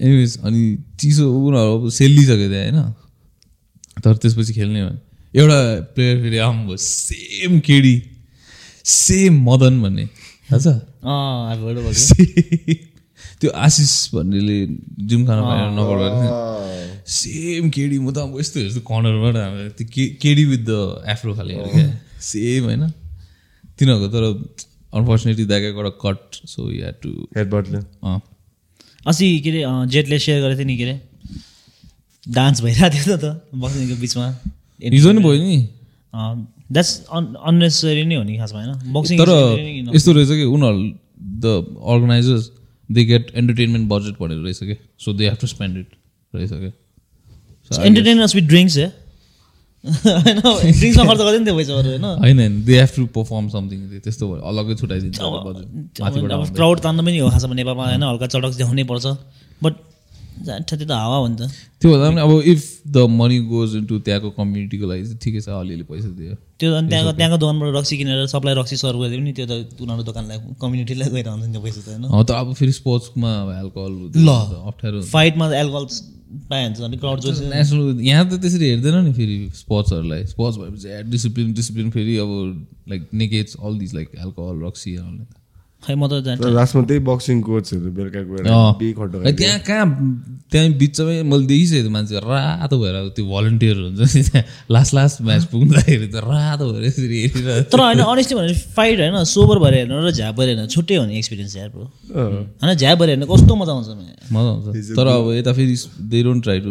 [SPEAKER 3] एनिवेज अनि चिसो उनीहरू अब सेलिसक्यो त्यहाँ होइन। तर त्यसपछि खेल्ने भने एउटा प्लेयर फेरि आम्बो सेम केडी सेम मदन भन्ने। थाहा छ. त्यो आशिष भन्नेले जिम खाना पाएर नगर गरेको सेम केडी म त अब यस्तो हेर्छु कर्नरबाट त्यो के केडी विथ द एफ्रो खाले हेरेँ क्या। सेम होइन। तिनीहरूको तर अनफर्चुनेटली द्याट कट सो या टु
[SPEAKER 1] अस्ति के अरे जेटले सेयर गरेको थियो नि के अरे? डान्स भइरहेको थियो त बक्सिङको बिचमा।
[SPEAKER 3] हिजो नि भयो नि।
[SPEAKER 1] द्याट्स अन अननेसेसरी नै हो नि खासमा होइन? बक्सिङ
[SPEAKER 3] तर यस्तो रहेछ कि उनीहरू the organisers they get entertainment budget भनेर रहेछ कि? So they have to spend it रहेछ कि?
[SPEAKER 1] एन्टरटेनमेन्ट विथ ड्रिङ्क्स है होइन ड्रिङ्क्समा खर्च गर्दैन त्यो पैसाहरू होइन?
[SPEAKER 3] They have to perform something त्यस्तो भयो। अलग्गै छुट्याइदिन्छ
[SPEAKER 1] क्राउड तान्नु पनि हो खासमा नेपालमा होइन? हल्का चटक देखाउनै पर्छ बट जान्छ त्यो त हावा हुन्छ
[SPEAKER 3] त्यो भन्दा पनि अब if the money goes into त्यहाँको कम्युनिटीको लागि चाहिँ ठिकै छ अलिअलि पैसा दियो।
[SPEAKER 1] त्यो अनि त्यहाँको त्यहाँको दोकानबाट रक्सी किनेर सबलाई रक्सी सर्भ गरिदियो भने त्यो त उनीहरूको दोकानलाई कम्युनिटीलाई गएर हुन्छ नि त्यो पैसा त होइन?
[SPEAKER 3] त अब फेरि स्पोर्ट्समा एल्कोहल
[SPEAKER 1] ल।
[SPEAKER 3] अप्ठ्यारो
[SPEAKER 1] फाइटमा एल्कोहल पाइहाल्छ अनि क्राउड जो
[SPEAKER 3] नेसनल यहाँ त त्यसरी हेर्दैन नि फेरि स्पोर्ट्सहरूलाई स्पोर्ट्स भएपछि डिसिप्लिन डिसिप्लिन फेरि अब like negates all this like alcohol रक्सी
[SPEAKER 1] खै म त जान्छु
[SPEAKER 2] लास्टमा त्यही बक्सिङ कोचहरू बेलुका गएर
[SPEAKER 3] त्यहाँ कहाँ त्यहाँ बिचमै मैले देखिसकेको थिएँ मान्छे रातो भएर त्यो भलन्टियर हुन्छ नि त्यहाँ। लास्ट लास्ट म्याच पुग्दाखेरि त रातो भएर यसरी हेरिरहेको
[SPEAKER 1] तर होइन अनेस्टली भने फाइट होइन सोबर भएर हेर्नु र झ्याप भएर हेर्नु छुट्टै हो नि एक्सपिरियन्स यार ब्रो होइन झ्याप भएर हेर्नु कस्तो मजा आउँछ
[SPEAKER 3] मजा आउँछ। तर अब यता फेरि they don't try to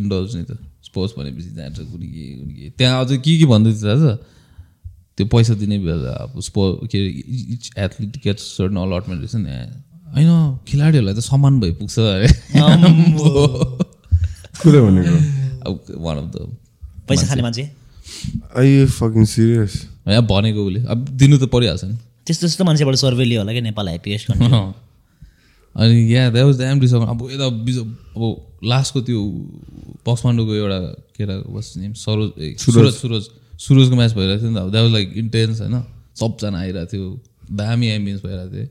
[SPEAKER 3] indulge नि त। स्पोर्ट्स भनेपछि जान्छ कुनै के कुनै के। त्यहाँ अझ के के भन्दै थियो थाहा छ त्यो पैसा दिने बेला अब स्पो के अरे each athlete gets certain allotment रहेछ नि। होइन खेलाडीहरूलाई त समान भइ पुग्छ अरे
[SPEAKER 2] कुरो भनेको?
[SPEAKER 3] अब वान अफ द
[SPEAKER 1] पैसा खाने मान्छे?
[SPEAKER 2] आई यु फकिङ सिरियस
[SPEAKER 3] यहाँ भनेको उसले। अब दिनु त परिहाल्छ नि।
[SPEAKER 1] त्यस्तो त्यस्तो मान्छेबाट सर्वे लियो होला कि नेपाल ह्याप्पिएस्ट कन्ट्री
[SPEAKER 3] अनि यहाँ द्याट वाज द एम डिसम अब यता बिज अब लास्टको त्यो पक्समान्डोको एउटा केटा वास नेम सरोज ए, सुरज सुरज। सुरजको म्याच भइरहेको थियो नि त। अब द्याट वाज लाइक इन्टेन्स होइन? सबजना आइरहेको थियो। दामी एम्बियन्स भइरहेको थियो।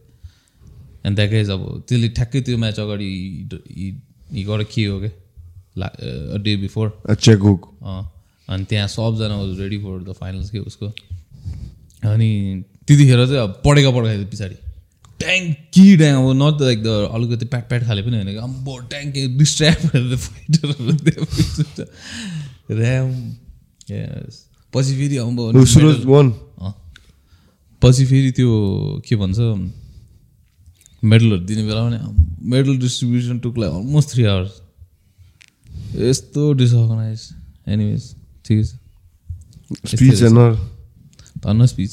[SPEAKER 3] एन्ड द्याट इज अब त्यसले ठ्याक्कै त्यो म्याच अगाडि हिबाट के हो क्या? ला डे बिफोर
[SPEAKER 2] चेक हुक
[SPEAKER 3] अँ, अनि त्यहाँ सबजना was ready for the finals के उसको। अनि त्यतिखेर चाहिँ अब पढेका पढेका थियो पछाडि। ट्याङ्की ड्याङ अब नट लाइक द अलिकति प्याट प्याट खाले पनि होइन। कि अम्बो ट्याङ्की डिस्ट्र्याक्ट भएर फाइटरहरू ऱ्याम पछि फेरि अम्बो
[SPEAKER 2] सुरज वान।
[SPEAKER 3] पछि फेरि त्यो के भन्छ मेडलहरू दिने बेला पनि medal distribution took like almost three hours यस्तो डिसअर्गनाइज एनिवेज ठिकै छ। धन्न स्पिच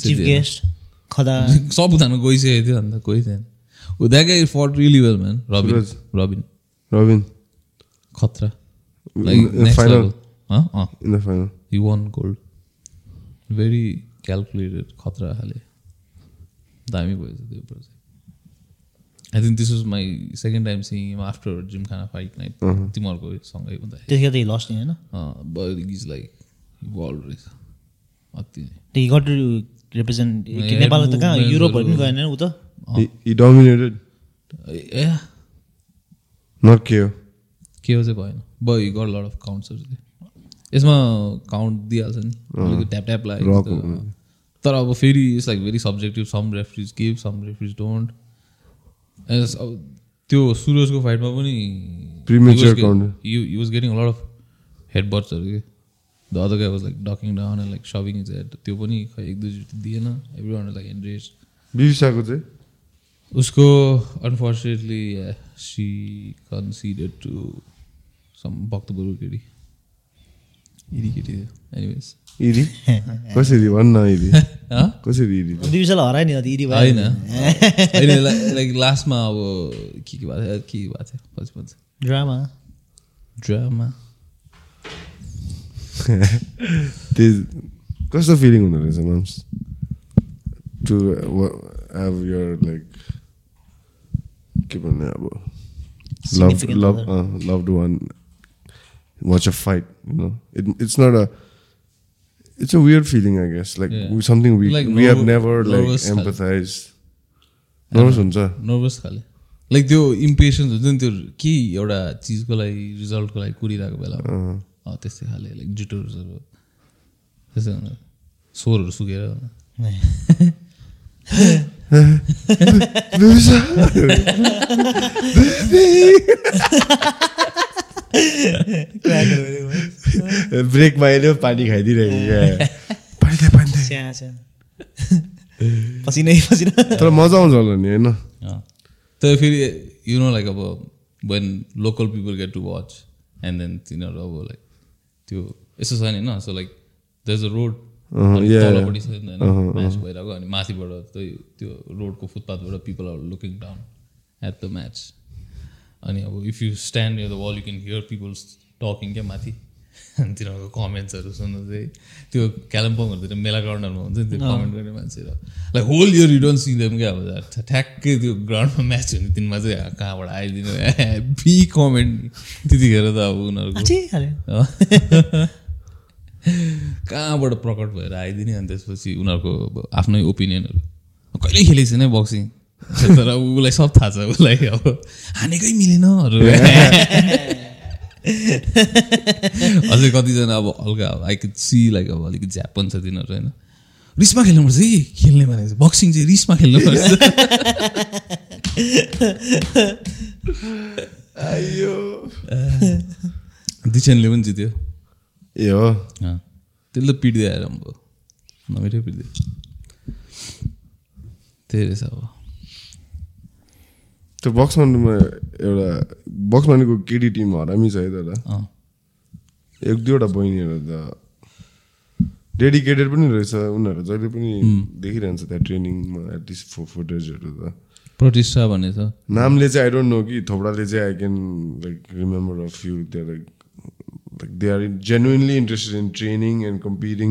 [SPEAKER 1] खदा।
[SPEAKER 3] सबजना गइसकेको थियो अन्त कोही थिएन। ऊ that guy fought really well man
[SPEAKER 2] Rabin.
[SPEAKER 3] Rabin
[SPEAKER 2] Rabin
[SPEAKER 3] खतरा। लाइक अँ।
[SPEAKER 2] In the final
[SPEAKER 3] he won gold very calculated खतरा खाले दामी भएछ त्यो project I think this was my second time sync after gym खाना फाइट नाइट तिमीहरूको सँगै
[SPEAKER 1] त लस्ट नि होइन
[SPEAKER 3] इज लाइक इभल्भ रहेछ अति नै
[SPEAKER 1] रिप्रेजेन्ट नेपाल त कहाँ युरोपहरू पनि। गएन ऊ त
[SPEAKER 2] डोमिनेटेड
[SPEAKER 3] ए
[SPEAKER 2] नट के हो
[SPEAKER 3] के हो चाहिँ भएन ब गट लट अफ काउन्ट्सहरू चाहिँ यसमा काउन्ट दिइहाल्छ नि अलिकति ट्याप ट्याप लाग्यो। तर अब फेरि it's like very subjective some referees give some referees don't अब त्यो सुरजको फाइटमा पनि. You was getting lot of head बट्सहरू के the other guy was like ducking down like सबिङ is head त्यो पनि खै एक दुईचोटि दिएन। एभ्री वान लाइक एन्ड्रेस
[SPEAKER 2] बिबिसाको चाहिँ?
[SPEAKER 3] उसको unfortunately she conceded to some Bhaktapur केटी केटी एनिवेज
[SPEAKER 2] कसरी भन्न कसरी
[SPEAKER 1] हरायो नि भयो
[SPEAKER 3] होइन लाइक लास्टमा अब के के भएको थियो के भएको थियो पछि भन्छ
[SPEAKER 1] ड्रामा
[SPEAKER 3] ड्रामा
[SPEAKER 2] त्यो कस्तो फिलिङ हुँदो रहेछ moms to have your like के भन्ने अब love
[SPEAKER 1] love.
[SPEAKER 2] Loved one watch a fight you know it it's not a it's a weird feeling I guess
[SPEAKER 3] Yeah.
[SPEAKER 2] Like something we
[SPEAKER 3] Like
[SPEAKER 2] never like
[SPEAKER 3] nervous खाले.
[SPEAKER 2] Empathize nervous हुन्छ.
[SPEAKER 3] Nervous खाले like त्यो impatience हुन्छ नि त्यो के एउटा चिजको लागि रिजल्टको लागि कुरिरहेको बेला। त्यस्तै खाले लाइक जिटोर्सहरू त्यस्तै हुन्छ। स्वरहरू सुकेर।
[SPEAKER 2] ब्रेकमा हेऱ्यो पानी खाइदिइरहेको पानी पानी
[SPEAKER 1] पसिनै पसिना।
[SPEAKER 2] तर मजा आउँछ होला नि होइन।
[SPEAKER 3] तर फेरि यु नो लाइक अब when local people get to watch and then तिनीहरू अब लाइक त्यो यस्तो छ नि होइन? So like this a road
[SPEAKER 2] अँ, yeah, yeah.
[SPEAKER 3] तलपट्टि छ नि होइन म्याच भइरहेको अनि माथिबाट त्यही त्यो रोडको फुटपाथबाट people are looking down at the match अनि अब if you stand your the wall you can hear people talking क्या माथि। अनि तिनीहरूको कमेन्ट्सहरू सुन्नु चाहिँ त्यो कालिम्पोङहरूतिर मेला ग्राउन्डहरूमा हुन्छ नि त्यो कमेन्ट गर्ने मान्छेहरू। Like whole year you don't see them क्या अब ठ्या- ठ्याक्कै त्यो ग्राउन्डमा म्याच हुने तिनमा चाहिँ कहाँबाट आइदिनु? बी कमेन्ट त्यतिखेर त अब उनीहरूको कहाँबाट प्रकट भएर आइदिने? अनि त्यसपछि उनीहरूको आफ्नै ओपिनियनहरू कहिल्यै खेलेको छैन बक्सिङ तर उसलाई सब थाहा छ उसलाई अब। हानेकै मिलेनहरू अझै कतिजना अब हल्का अब आई कुड सी लाइक अब अलिकति झ्यापन छ तिनीहरू होइन। रिसमा खेल्नुपर्छ है खेल्ने भनेको चाहिँ बक्सिङ चाहिँ रिसमा खेल्नुपर्छ दिछेनले पनि जित्यो।
[SPEAKER 2] ए हो।
[SPEAKER 3] त्यसले पिट्दै आएर अब नमिठै पिट्दै। त्यही रहेछ अब।
[SPEAKER 2] त्यो बक्समान्डुमा एउटा बक्समान्डुको केटी टिम हरामी छ है तर। एक दुईवटा बहिनीहरू त डेडिकेटेड पनि रहेछ उनीहरू जहिले पनि देखिरहन्छ त्यहाँ ट्रेनिङमा एटलिस्ट फो फुटेजहरू त।
[SPEAKER 3] प्रतिष्ठा भन्ने छ
[SPEAKER 2] नामले चाहिँ आई डोन्ट नो कि थोपडाले चाहिँ I can like remember a few they like like they are genuinely interested in training and competing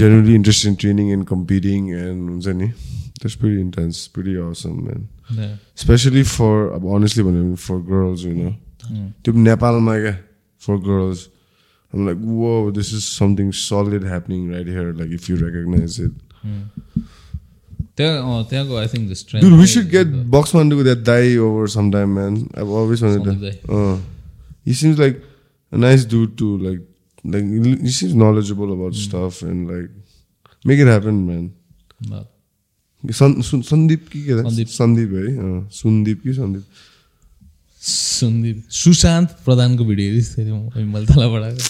[SPEAKER 2] genuinely interested in training and competing and हुन्छ नि? That's pretty intense pretty awesome man
[SPEAKER 3] Yeah.
[SPEAKER 2] Specially for अब honestly भन्यो भने for girls होइन त्यो पनि नेपालमा क्या for girls I'm like, whoa, this is something solid happening right here. Like, if you recognize it.
[SPEAKER 3] त्यहाँ अँ, त्यहाँको I think
[SPEAKER 2] Dude, we should get Boxman to that guy over sometime, man. I've always wanted
[SPEAKER 3] Sandeep
[SPEAKER 2] to. Uh, he seems like a nice dude too. Like, like he seems knowledgeable about stuff and like make it happen, man. San, Ki ke
[SPEAKER 3] Sandeep.
[SPEAKER 2] Sandeep है सुनदीप कि सन्दीप
[SPEAKER 3] सन्दीप सुशान्त प्रधानको video हेरिस् मैले तल पढाएको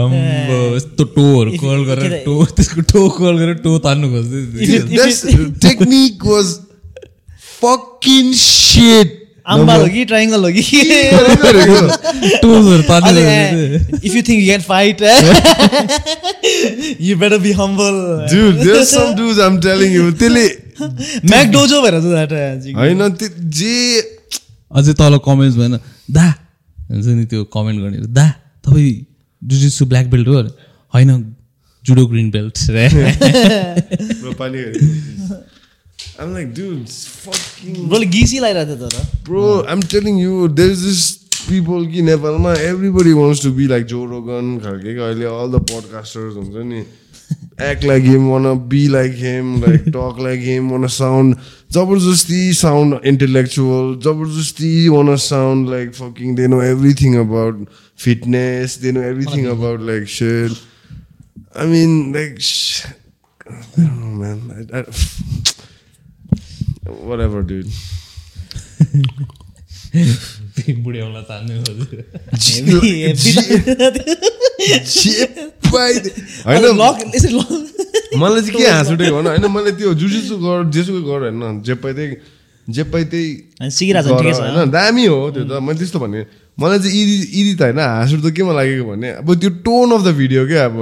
[SPEAKER 3] अम्बो यस्तो टोहरू call गरेर टो त्यसको टो कल गरेर टो तान्नु खोज्दै
[SPEAKER 2] technique was fucking shit.
[SPEAKER 1] Amba हो कि ट्राइङ्गल हो कि? If you think you can fight you better be humble
[SPEAKER 2] Dude, there's some dudes I'm telling you. त्यसले
[SPEAKER 1] म्याकडोजो भएर चाहिँ
[SPEAKER 2] होइन त्यो जे
[SPEAKER 3] अझै तल कमेन्ट्स भएन। दा। हुन्छ नि त्यो कमेन्ट गर्ने। दा तपाईँ जुजित्सु ब्ल्याक बेल्ट हो होइन जुडो ग्रिन बेल्ट रे।
[SPEAKER 2] I'm like, dude, it's fucking
[SPEAKER 1] ब्रोले गीसी लगाइरहेको थियो तर
[SPEAKER 2] bro. I'm telling you, there's this people कि नेपालमा everybody wants to be like Joe Rogan खालके क्या अहिले all the podcasters हुन्छ नि act like him, wanna be like him, like talk like him, wanna sound जबरजस्ती sound intellectual, जबरजस्ती wanna sound like fucking they know everything about fitness, they know everything about like shit. I mean, like, sh- I don't know, man. I, I, whatever, dude.
[SPEAKER 3] बुढेउला तान्नु
[SPEAKER 2] मलाई चाहिँ के हाँस उठेको भन होइन मैले त्यो जुजुसु गर जेसुकै गर होइन जे पाइ त्यही जे पाइ त्यही होइन दामी हो त्यो त मैले त्यस्तो भने मलाई चाहिँ इदि इदि त होइन हाँस उठ्दो केमा लागेको भने अब त्यो टोन अफ द भिडियो क्या अब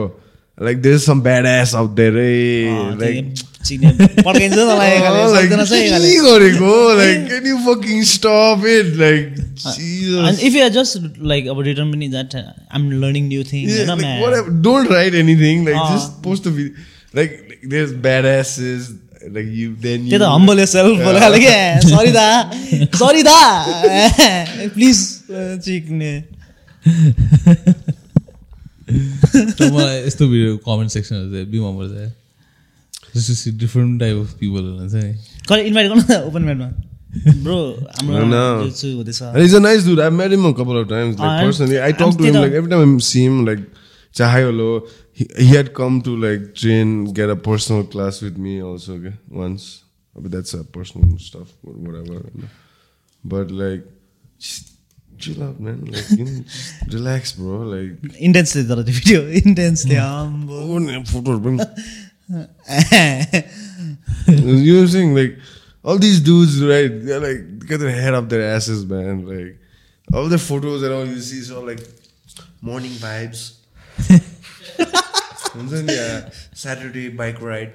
[SPEAKER 2] like there some badass out there
[SPEAKER 1] like तँलाई. And if you are just like
[SPEAKER 2] Yeah, like, whatever. Don't write anything. Like just post a video. Like, like there's badasses. Like you then you.
[SPEAKER 1] चिक्ने
[SPEAKER 3] मलाई यस्तो video comment सेक्सनहरू चाहिँ बिमा पर्छ different type of people हुन्छ नि
[SPEAKER 1] कहिले invite गर्नु न ओपन म्याटमा ब्रो. हाम्रो जित्सु हुँदैछ
[SPEAKER 2] And he's a nice dude. I've met him a couple of times. Like
[SPEAKER 1] Ah, I'm-
[SPEAKER 2] personally, I
[SPEAKER 1] I'm
[SPEAKER 2] talk to him
[SPEAKER 1] still-
[SPEAKER 2] like every time I see him. Like, say hi, hello. He, had come to like train, get a personal class with me also okay, once. But that's a personal stuff, whatever. But like, just chill out, man. Like, you know, just relax, bro. Like,
[SPEAKER 1] त्यो video इन्टेन्सले आम्बो
[SPEAKER 2] oh, photos, bring you know what I'm saying? Like all these dudes, right? They're like get their head up their asses, man. Like all their photos and all you see is all like morning vibes. yeah, Saturday bike ride.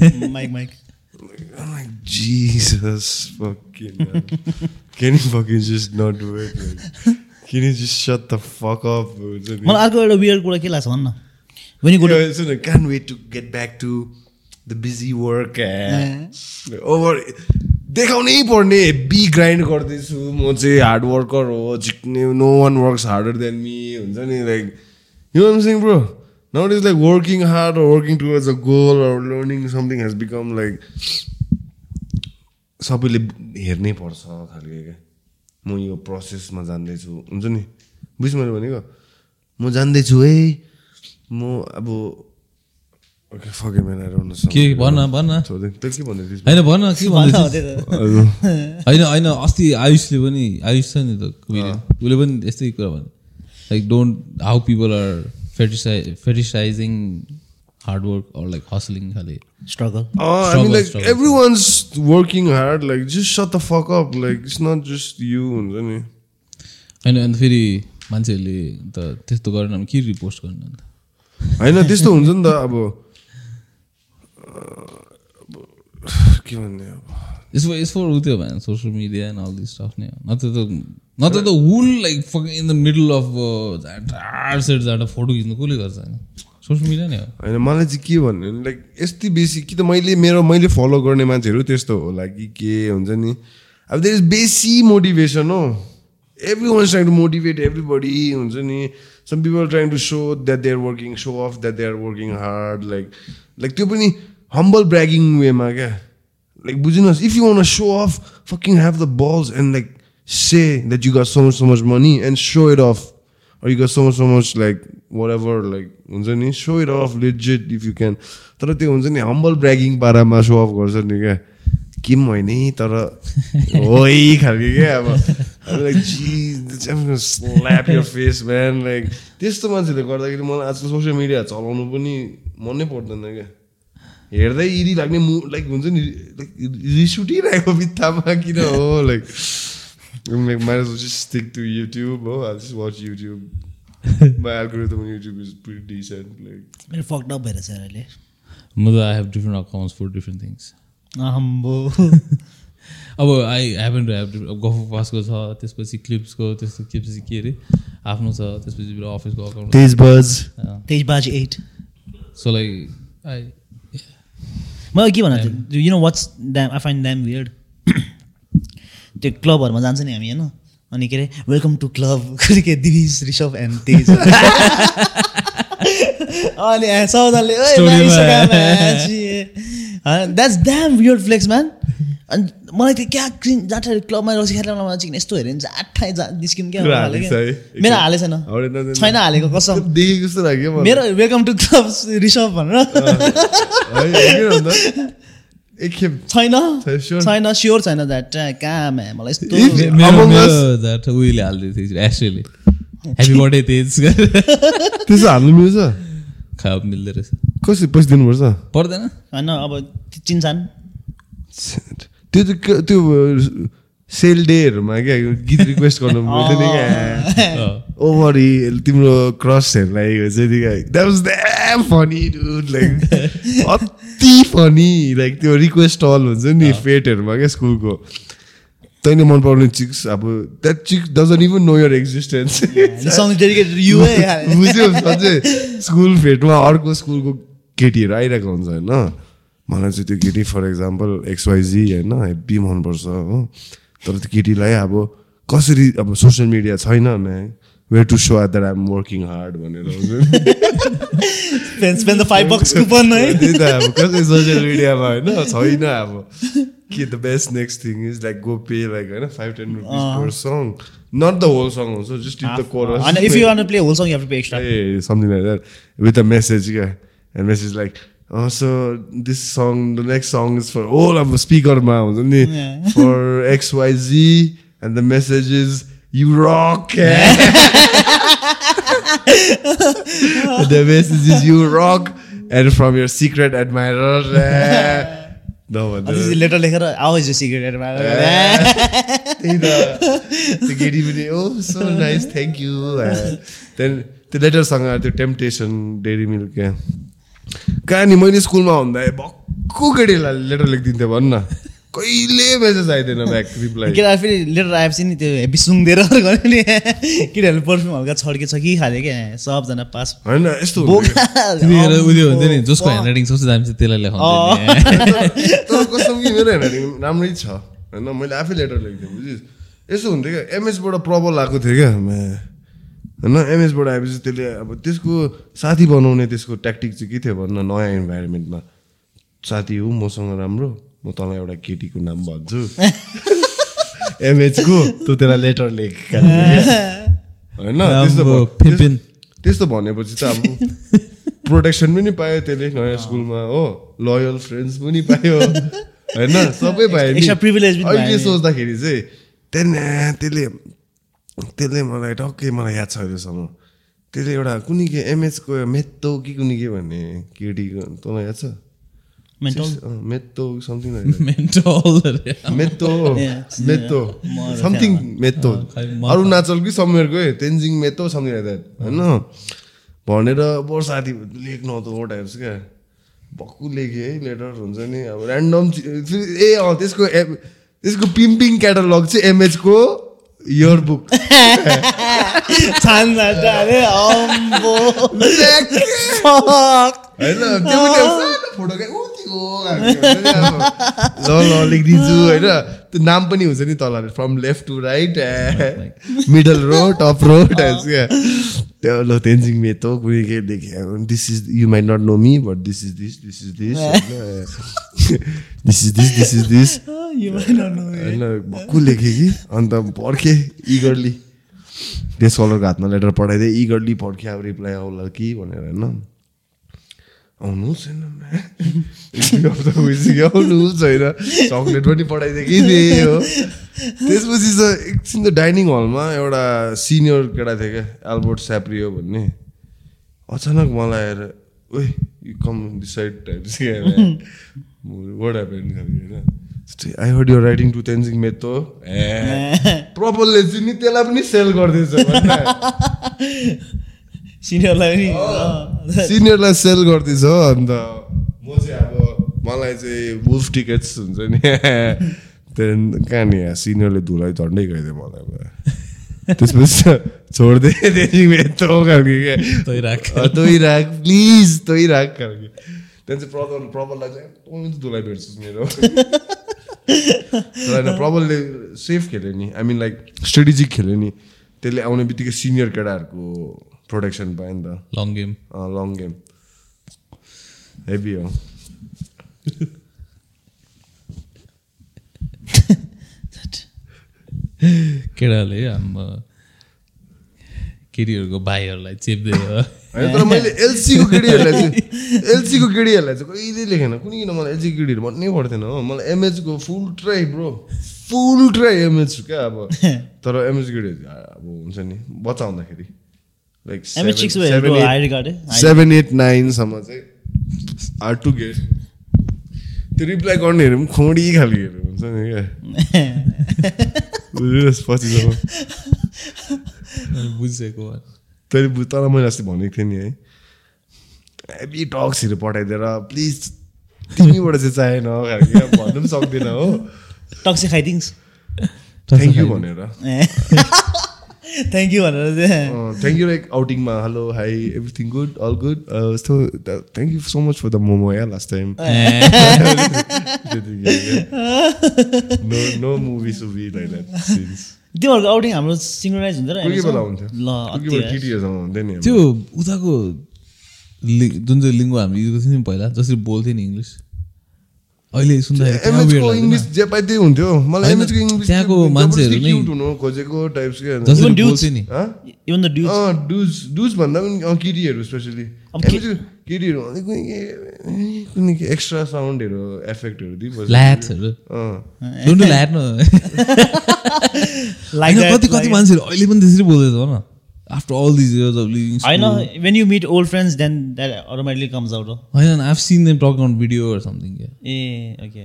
[SPEAKER 1] Mike Mike
[SPEAKER 2] I'm like Jesus, fucking. Man. Can you fucking just not do it? Like, can you just shut the fuck up?
[SPEAKER 1] मलाई अर्को एउटा weird कुरा के लाग्छ भन्न when you go
[SPEAKER 2] Yeah, it's like, can't wait to get back to the busy work. Over देखाउनै पर्ने be grind गर्दैछु म चाहिँ हार्ड वर्कर हो झिक्ने no one works harder than me हुन्छ नि like you seeing bro now is like working hard working towards a goal or learning something has become like सबैले हेर्नै पर्छ खालको क्या म यो प्रोसेसमा जान्दैछु हुन्छ नि? बुझ्नु मैले भनेको? म जान्दैछु है म अब फके
[SPEAKER 3] होइन होइन होइन अस्ति आयुषले पनि आयुष छ नि त उसले पनि यस्तै कुरा भन्यो। Like don't how people are fetishize fetishizing hard work or like hustling खाले। Struggle
[SPEAKER 2] like
[SPEAKER 3] struggle.
[SPEAKER 2] everyone's working hard. Like, just shut the fuck up. Like, it's not just you. हुन्छ नि।
[SPEAKER 3] होइन अन्त फेरि मान्छेहरूले त त्यस्तो गरेन भने के रिपोस्ट गर्नु अन्त?
[SPEAKER 2] होइन त्यस्तो हुन्छ नि त अब के भन्ने अब?
[SPEAKER 3] media and all this stuff. Yeah. Not that the not that the wool like fucking in the middle of uh, that set that photo खिच्नु कसले गर्छ होइन? सोसियल मिडिया नै हो।
[SPEAKER 2] होइन मलाई चाहिँ के भन्नु भने लाइक यति बेसी कि त मैले मेरो मैले फलो गर्ने मान्छेहरू त्यस्तो होला कि के हुन्छ नि। अब देयर इज बेसी मोटिभेसन हो। Everyone trying to motivate everybody हुन्छ नि। Some people trying to show that they are working show off that they are working hard like like त्यो पनि हम्बल ब्रागिङ वेमा क्या like बुझिनुहोस् if you want show off fucking have the balls and like say that you got so much so much money and show it off or you got so much so much like whatever like हुन्छ नि? Show it off legit if you can. तर त्यो हुन्छ नि humble bragging पारामा show off गर्छ नि क्या के पनि होइन है तर हो है खालको क्या अब like your face man like त्यस्तो मान्छेले गर्दाखेरि मलाई आजकल सोसियल मिडिया चलाउनु पनि मनै पर्दैन क्या हेर्दै इरी लाग्ने मु लाइक हुन्छ नि लाइक रिस उठिरहेको बित्थामा किन हो like like stick to YouTube. Oh, I'll just watch YouTube. My algorithm on YouTube is pretty decent. Like,
[SPEAKER 1] मेरो फक्ड अप भएर अहिले
[SPEAKER 3] म त I have different accounts for different
[SPEAKER 1] things
[SPEAKER 3] अब आई हेभन टु हेभ गफ पासको छ त्यसपछि क्लिप्सको त्यस्तो त्यसपछि के अरे आफ्नो छ त्यसपछि मेरो अफिसको
[SPEAKER 1] account at
[SPEAKER 3] so like I
[SPEAKER 1] मलाई के भन्न you know what's damn I find damn weird त्यो क्लबहरूमा जान्छ नि हामी होइन? अनि के अरे वेलकम टु क्लब के दिविज ऋषभ एन्ड तेज। अनि सबजनाले that's damn weird flex man अनि मलाई त्यो क्या क्रिन जाँटा क्लबमा रसी खेल्न नजिक यस्तो हेऱ्यो भने जाँठै जा निस्किनु क्या। मेरो हालेको छैन। छैन हालेको कसम।
[SPEAKER 2] देखेको जस्तो लाग्यो।
[SPEAKER 1] मेरो वेलकम टु क्लब ऋषभ भनेर?
[SPEAKER 2] एकखेप
[SPEAKER 1] छैन।
[SPEAKER 2] छैन,
[SPEAKER 1] स्योर छैन द्याट कहाँ मलाई यस्तो
[SPEAKER 3] हालिदिएको थियो ह्याप्पी बर्थडे तेज।
[SPEAKER 2] हाल्नु मिल्छ?
[SPEAKER 3] खायो मिल्दो रहेछ।
[SPEAKER 2] कसरी पैसा दिनुपर्छ?
[SPEAKER 3] पर्दैन।
[SPEAKER 1] होइन अब चिन्जान
[SPEAKER 2] त्यो त त्यो सेल डेहरूमा क्या गीत रिक्वेस्ट गर्नु मिल्दैन क्या। ओभर तिम्रो क्रसहरूलाई द्याम फनी डुड लाइक अति फनी लाइक त्यो रिक्वेस्ट अल हुन्छ नि फेटहरूमा क्या स्कुलको। तैँले मन पराउने चिक्स अब that chicks doesn't
[SPEAKER 1] even know your existence
[SPEAKER 2] बुझ्यो सधैँ स्कुल फेटमा अर्को स्कुलको केटीहरू आइरहेको हुन्छ होइन मलाई चाहिँ त्यो केटी फर इक्जाम्पल एक्सवाइजी होइन हेब्बी मनपर्छ हो तर त्यो केटीलाई अब कसरी अब सोसियल मिडिया छैन man where to show that I'm working hard भनेर सोसियल मिडियामा होइन छैन अब the best next thing is like go pay like know, five ten rupees uh, per song, not the whole song also, just leave the ah,
[SPEAKER 1] chorus. and if you want to play a whole song, you have
[SPEAKER 2] to pay extra. Yeah, something like that with a message. Yeah, and message like. Oh, so this song, the next song is for all of the speaker mounts, only
[SPEAKER 1] yeah.
[SPEAKER 2] for X Y Z, and the message is you rock. Eh? The message is you rock, and from your secret admirer. Eh?
[SPEAKER 1] Letter लेखेर आवाज यो सिगरेटमा
[SPEAKER 2] त्यही त। केटी पनि oh so nice thank you त्यहाँदेखि त्यो लेटरसँग त्यो टेम्पटेसन डेरी मिल्क क्या कहाँ नि मैले स्कुलमा हुँदा भक्कु केटीलाई लेटर लेखिदिन्थेँ भन् न। कहिले मेसेज आइदिएन ब्याक रिप्लाई
[SPEAKER 1] केटा फेरि लेटर आएपछि नि त्यो हेभी सुँगेर गर्ने नि। केटाहरूले पर्फ्युम हल्का छड्केछ कि खाले क्या सबजना पास
[SPEAKER 2] होइन यस्तो
[SPEAKER 3] उयो हुन्छ नि जसको ह्यान्ड राइटिङ सबसे दामी छ त्यसलाई लेखाउँछ
[SPEAKER 2] कि मेरो ह्यान्डराइटिङ राम्रै छ होइन? मैले आफै लेटर लेख्थेँ बुझिस्? यसो हुन्थ्यो क्या एमएसबाट प्रबल आएको थियो क्या होइन? एमएसबाट आएपछि त्यसले अब त्यसको साथी बनाउने त्यसको ट्याक्टिक चाहिँ के थियो भन्न नयाँ इन्भाइरोमेन्टमा साथी हो मसँग राम्रो। म तँलाई एउटा केटीको नाम भन्छु। एमएचको तँ त्यसलाई लेटर लेख। होइन त्यस्तो भनेपछि त अब प्रोटेक्सन पनि पायो त्यसले नयाँ स्कुलमा हो लोयल फ्रेन्ड्स पनि पायो। होइन सबै पायो अहिले। सोच्दाखेरि चाहिँ त्यहाँ त्यसले त्यसले मलाई टक्कै मलाई याद छ अहिलेसम्म। त्यसले एउटा कुनै के एमएचको मेत्तो कि कुनै के भन्ने केटीको तँलाई याद छ? समथिङ मेत्तो
[SPEAKER 3] खालि म-
[SPEAKER 2] अरुणाचल कि समवेयरको Tenzing Metto something like that होइन भनेर बरु साथी लेख्नु त टाइप्स क्या? भक्कु लेखेँ है लेटर हुन्छ नि। अब ऱ्यान्डम ए अँ त्यसको ए त्यसको पिम्पिङ क्याटलग चाहिँ एमएचको इयर बुक होइन ल ल लेखिदिन्छु होइन? त्यो नाम पनि हुन्छ नि तल from left to right middle row top row त्यो ल तेन्जिङ मेतो कुनै के लेखेँ this is you might not know me but this is this this is this this is this this is this होइन भक्कु लेखेँ कि? अन्त पर्खेँ इगरली त्यस कलरको हातमा लेटर पठाइदिएँ इगरली पर्खेँ अब रिप्लाई आउला कि भनेर होइन? आउनुहोस् होइन हप्ता भइसक्यो आउनुहोस् होइन। चक्लेट पनि पठाइदिएँ कि थिएँ हो। त्यसपछि चाहिँ एकछिन त डाइनिङ हलमा एउटा सिनियर केटा थियो क्या एल्बर्ट स्याप्रियो भन्ने। अचानक मलाई आएर ओइ you come decide word happen होइन। I heard your writing to Tenzing Meto ए प्रपरले चाहिँ नि त्यसलाई पनि सेल गर्दैछ भन्न।
[SPEAKER 1] सिनियरलाई
[SPEAKER 2] सिनियरलाई सेल गर्दैछ हो अन्त म चाहिँ अब मलाई चाहिँ वुल्फ टिकट्स हुन्छ नि। त्यहाँदेखि कहाँ नि यहाँ सिनियरले धुलाई झन्डै गइदियो मलाई। त्यसपछि छोडिदिएँ त्यहाँदेखि यत्रो खालको क्या तै राख प्लिज तै राख खालको त्यहाँदेखि चाहिँ प्रपर प्रबललाई चाहिँ तँ धुलाई भेट्छस् मेरो। होइन प्रबलले सेफ खेल्यो नि। आई मिन लाइक स्ट्रेटेजिक खेल्यो नि। त्यसले आउने बित्तिकै सिनियर केटाहरूको प्रोटेक्सन पायो नि त
[SPEAKER 3] long game
[SPEAKER 2] long game heavy हो
[SPEAKER 3] केटाले हाम्रो केटीहरूको भाइहरूलाई चेप्दै
[SPEAKER 2] तर मैले एलसीको केटीहरूलाई चाहिँ एलसीको केटीहरूलाई चाहिँ कहिले लेखेन? कुनै किन मलाई एलसीको केटीहरू भन्नै पर्थेन हो। मलाई एमएचको full try bro full try MH क्या अब। तर एमएच केटीहरू अब हुन्छ नि बच्चा हुँदाखेरि लाइक सेभेन एट नाइनसम्म चाहिँ आर टु गेट त्यो रिप्लाई गर्नेहरू पनि खोडी खालकोहरू हुन्छ नि क्या बुझ्नुहोस् पछिसम्म
[SPEAKER 3] बुझेको
[SPEAKER 2] तैँले बुझ तर मैले अस्ति भनेको थिएँ नि है हेभी टक्सहरू पठाइदिएर प्लिज तिमीबाट चाहिँ चाहेन भन्नु पनि सक्दैन हो
[SPEAKER 1] टक्सी खाइदिङ्स
[SPEAKER 2] थ्याङ्क यू भनेर
[SPEAKER 1] थ्याङ्क यू भनेर चाहिँ
[SPEAKER 2] thank you like आउटिङमा hello hi everything good all good यस्तो thank you so much for the momo yeah last time no no movie सुभी like that since
[SPEAKER 1] तिमीहरूको आउटिङ हाम्रो सिङ्क्रोनाइज हुन्छ र
[SPEAKER 3] त्यो उताको जुन चाहिँ लिङ्गो हामीले युज गर्थ्यौँ नि पहिला जसरी बोल्थ्यो नि इङ्ग्लिस अहिले
[SPEAKER 2] एमएचको
[SPEAKER 3] लाग्दैन?
[SPEAKER 2] इङ्ग्लिस जे पाइ त्यही हुन्थ्यो मलाई
[SPEAKER 3] होइन,
[SPEAKER 2] एमएचको इङ्ग्लिस
[SPEAKER 3] त्यहाँको मान्छेहरू नै-
[SPEAKER 2] क्युट हुनु खोजेको टाइप्स के
[SPEAKER 3] जसरी
[SPEAKER 1] Even dudes.
[SPEAKER 3] बोल्थ्यो नि।
[SPEAKER 2] हँ?
[SPEAKER 1] इभन द ड्युज
[SPEAKER 2] अँ डुज डुज भन्दा पनि अँ, केटीहरू स्पेसली
[SPEAKER 1] अब के-
[SPEAKER 2] केटीहरू भन्दा कुनै के कुनै के एक्स्ट्रा साउन्डहरू एफेक्टहरू दिइबस्छ
[SPEAKER 3] ल्याट्सहरू
[SPEAKER 2] अँ।
[SPEAKER 3] डोन्ट ल्याट न
[SPEAKER 1] लाइक
[SPEAKER 3] होइन, कति कति मान्छेहरू अहिले पनि त्यसरी बोल्दैछ न। After all these years of living
[SPEAKER 1] होइन when you meet old friends then that automatically comes out
[SPEAKER 3] होइन I seen them talk on video or something
[SPEAKER 1] A okay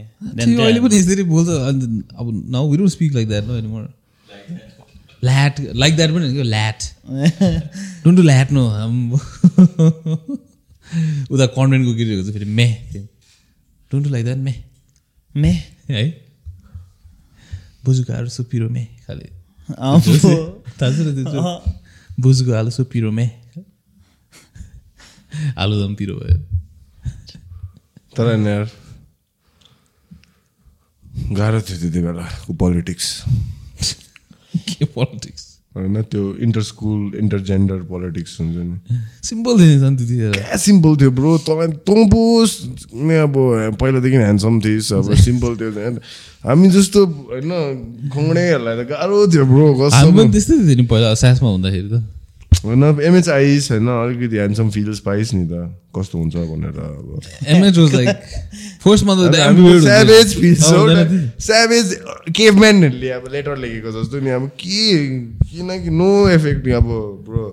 [SPEAKER 3] अहिले पनि यसरी बोल्छ अब now we don't speak like that no anymore ल्याट like that पनि होइन ल्याट डोन्ट डु ल्याट नो उता कन्भेन्टको केटीहरूको चाहिँ फेरि may don't do like that may
[SPEAKER 1] may
[SPEAKER 3] है बोजूको आलु सो पिरो मे खालि
[SPEAKER 1] अम्बो।
[SPEAKER 3] थाहा छ र त्यो बोजूको आलु सो पिरो मे आलुदम पिरो भयो
[SPEAKER 2] तर यार गाह्रो थियो त्यति बेलाको पोलिटिक्स
[SPEAKER 3] के पोलिटिक्स
[SPEAKER 2] होइन त्यो inter school inter gender politics हुन्छ नि
[SPEAKER 3] सिम्पल थियो नि त्यतिखेर
[SPEAKER 2] क्या सिम्पल थियो ब्रो तपाईँ तँ नै अब पहिलादेखि ह्यान्डसम थिइस् अब सिम्पल थियो हामी जस्तो होइन खङ्डेहरूलाई त गाह्रो थियो ब्रो
[SPEAKER 3] हामी त्यस्तै थियो नि पहिला सासमा हुँदाखेरि त
[SPEAKER 2] होइन एमएच आइस होइन अलिकति ह्यान्डसम फिल्स पाइस् नि त कस्तो हुन्छ भनेर अब
[SPEAKER 3] एमएच वाज लाइक फर्स्टमा त।
[SPEAKER 2] Savage feels. स्याभेज केभम्यानहरूले अब लेटर लेखेको जस्तो नि अब के किनकि नो इफेक्ट नि अब ब्रो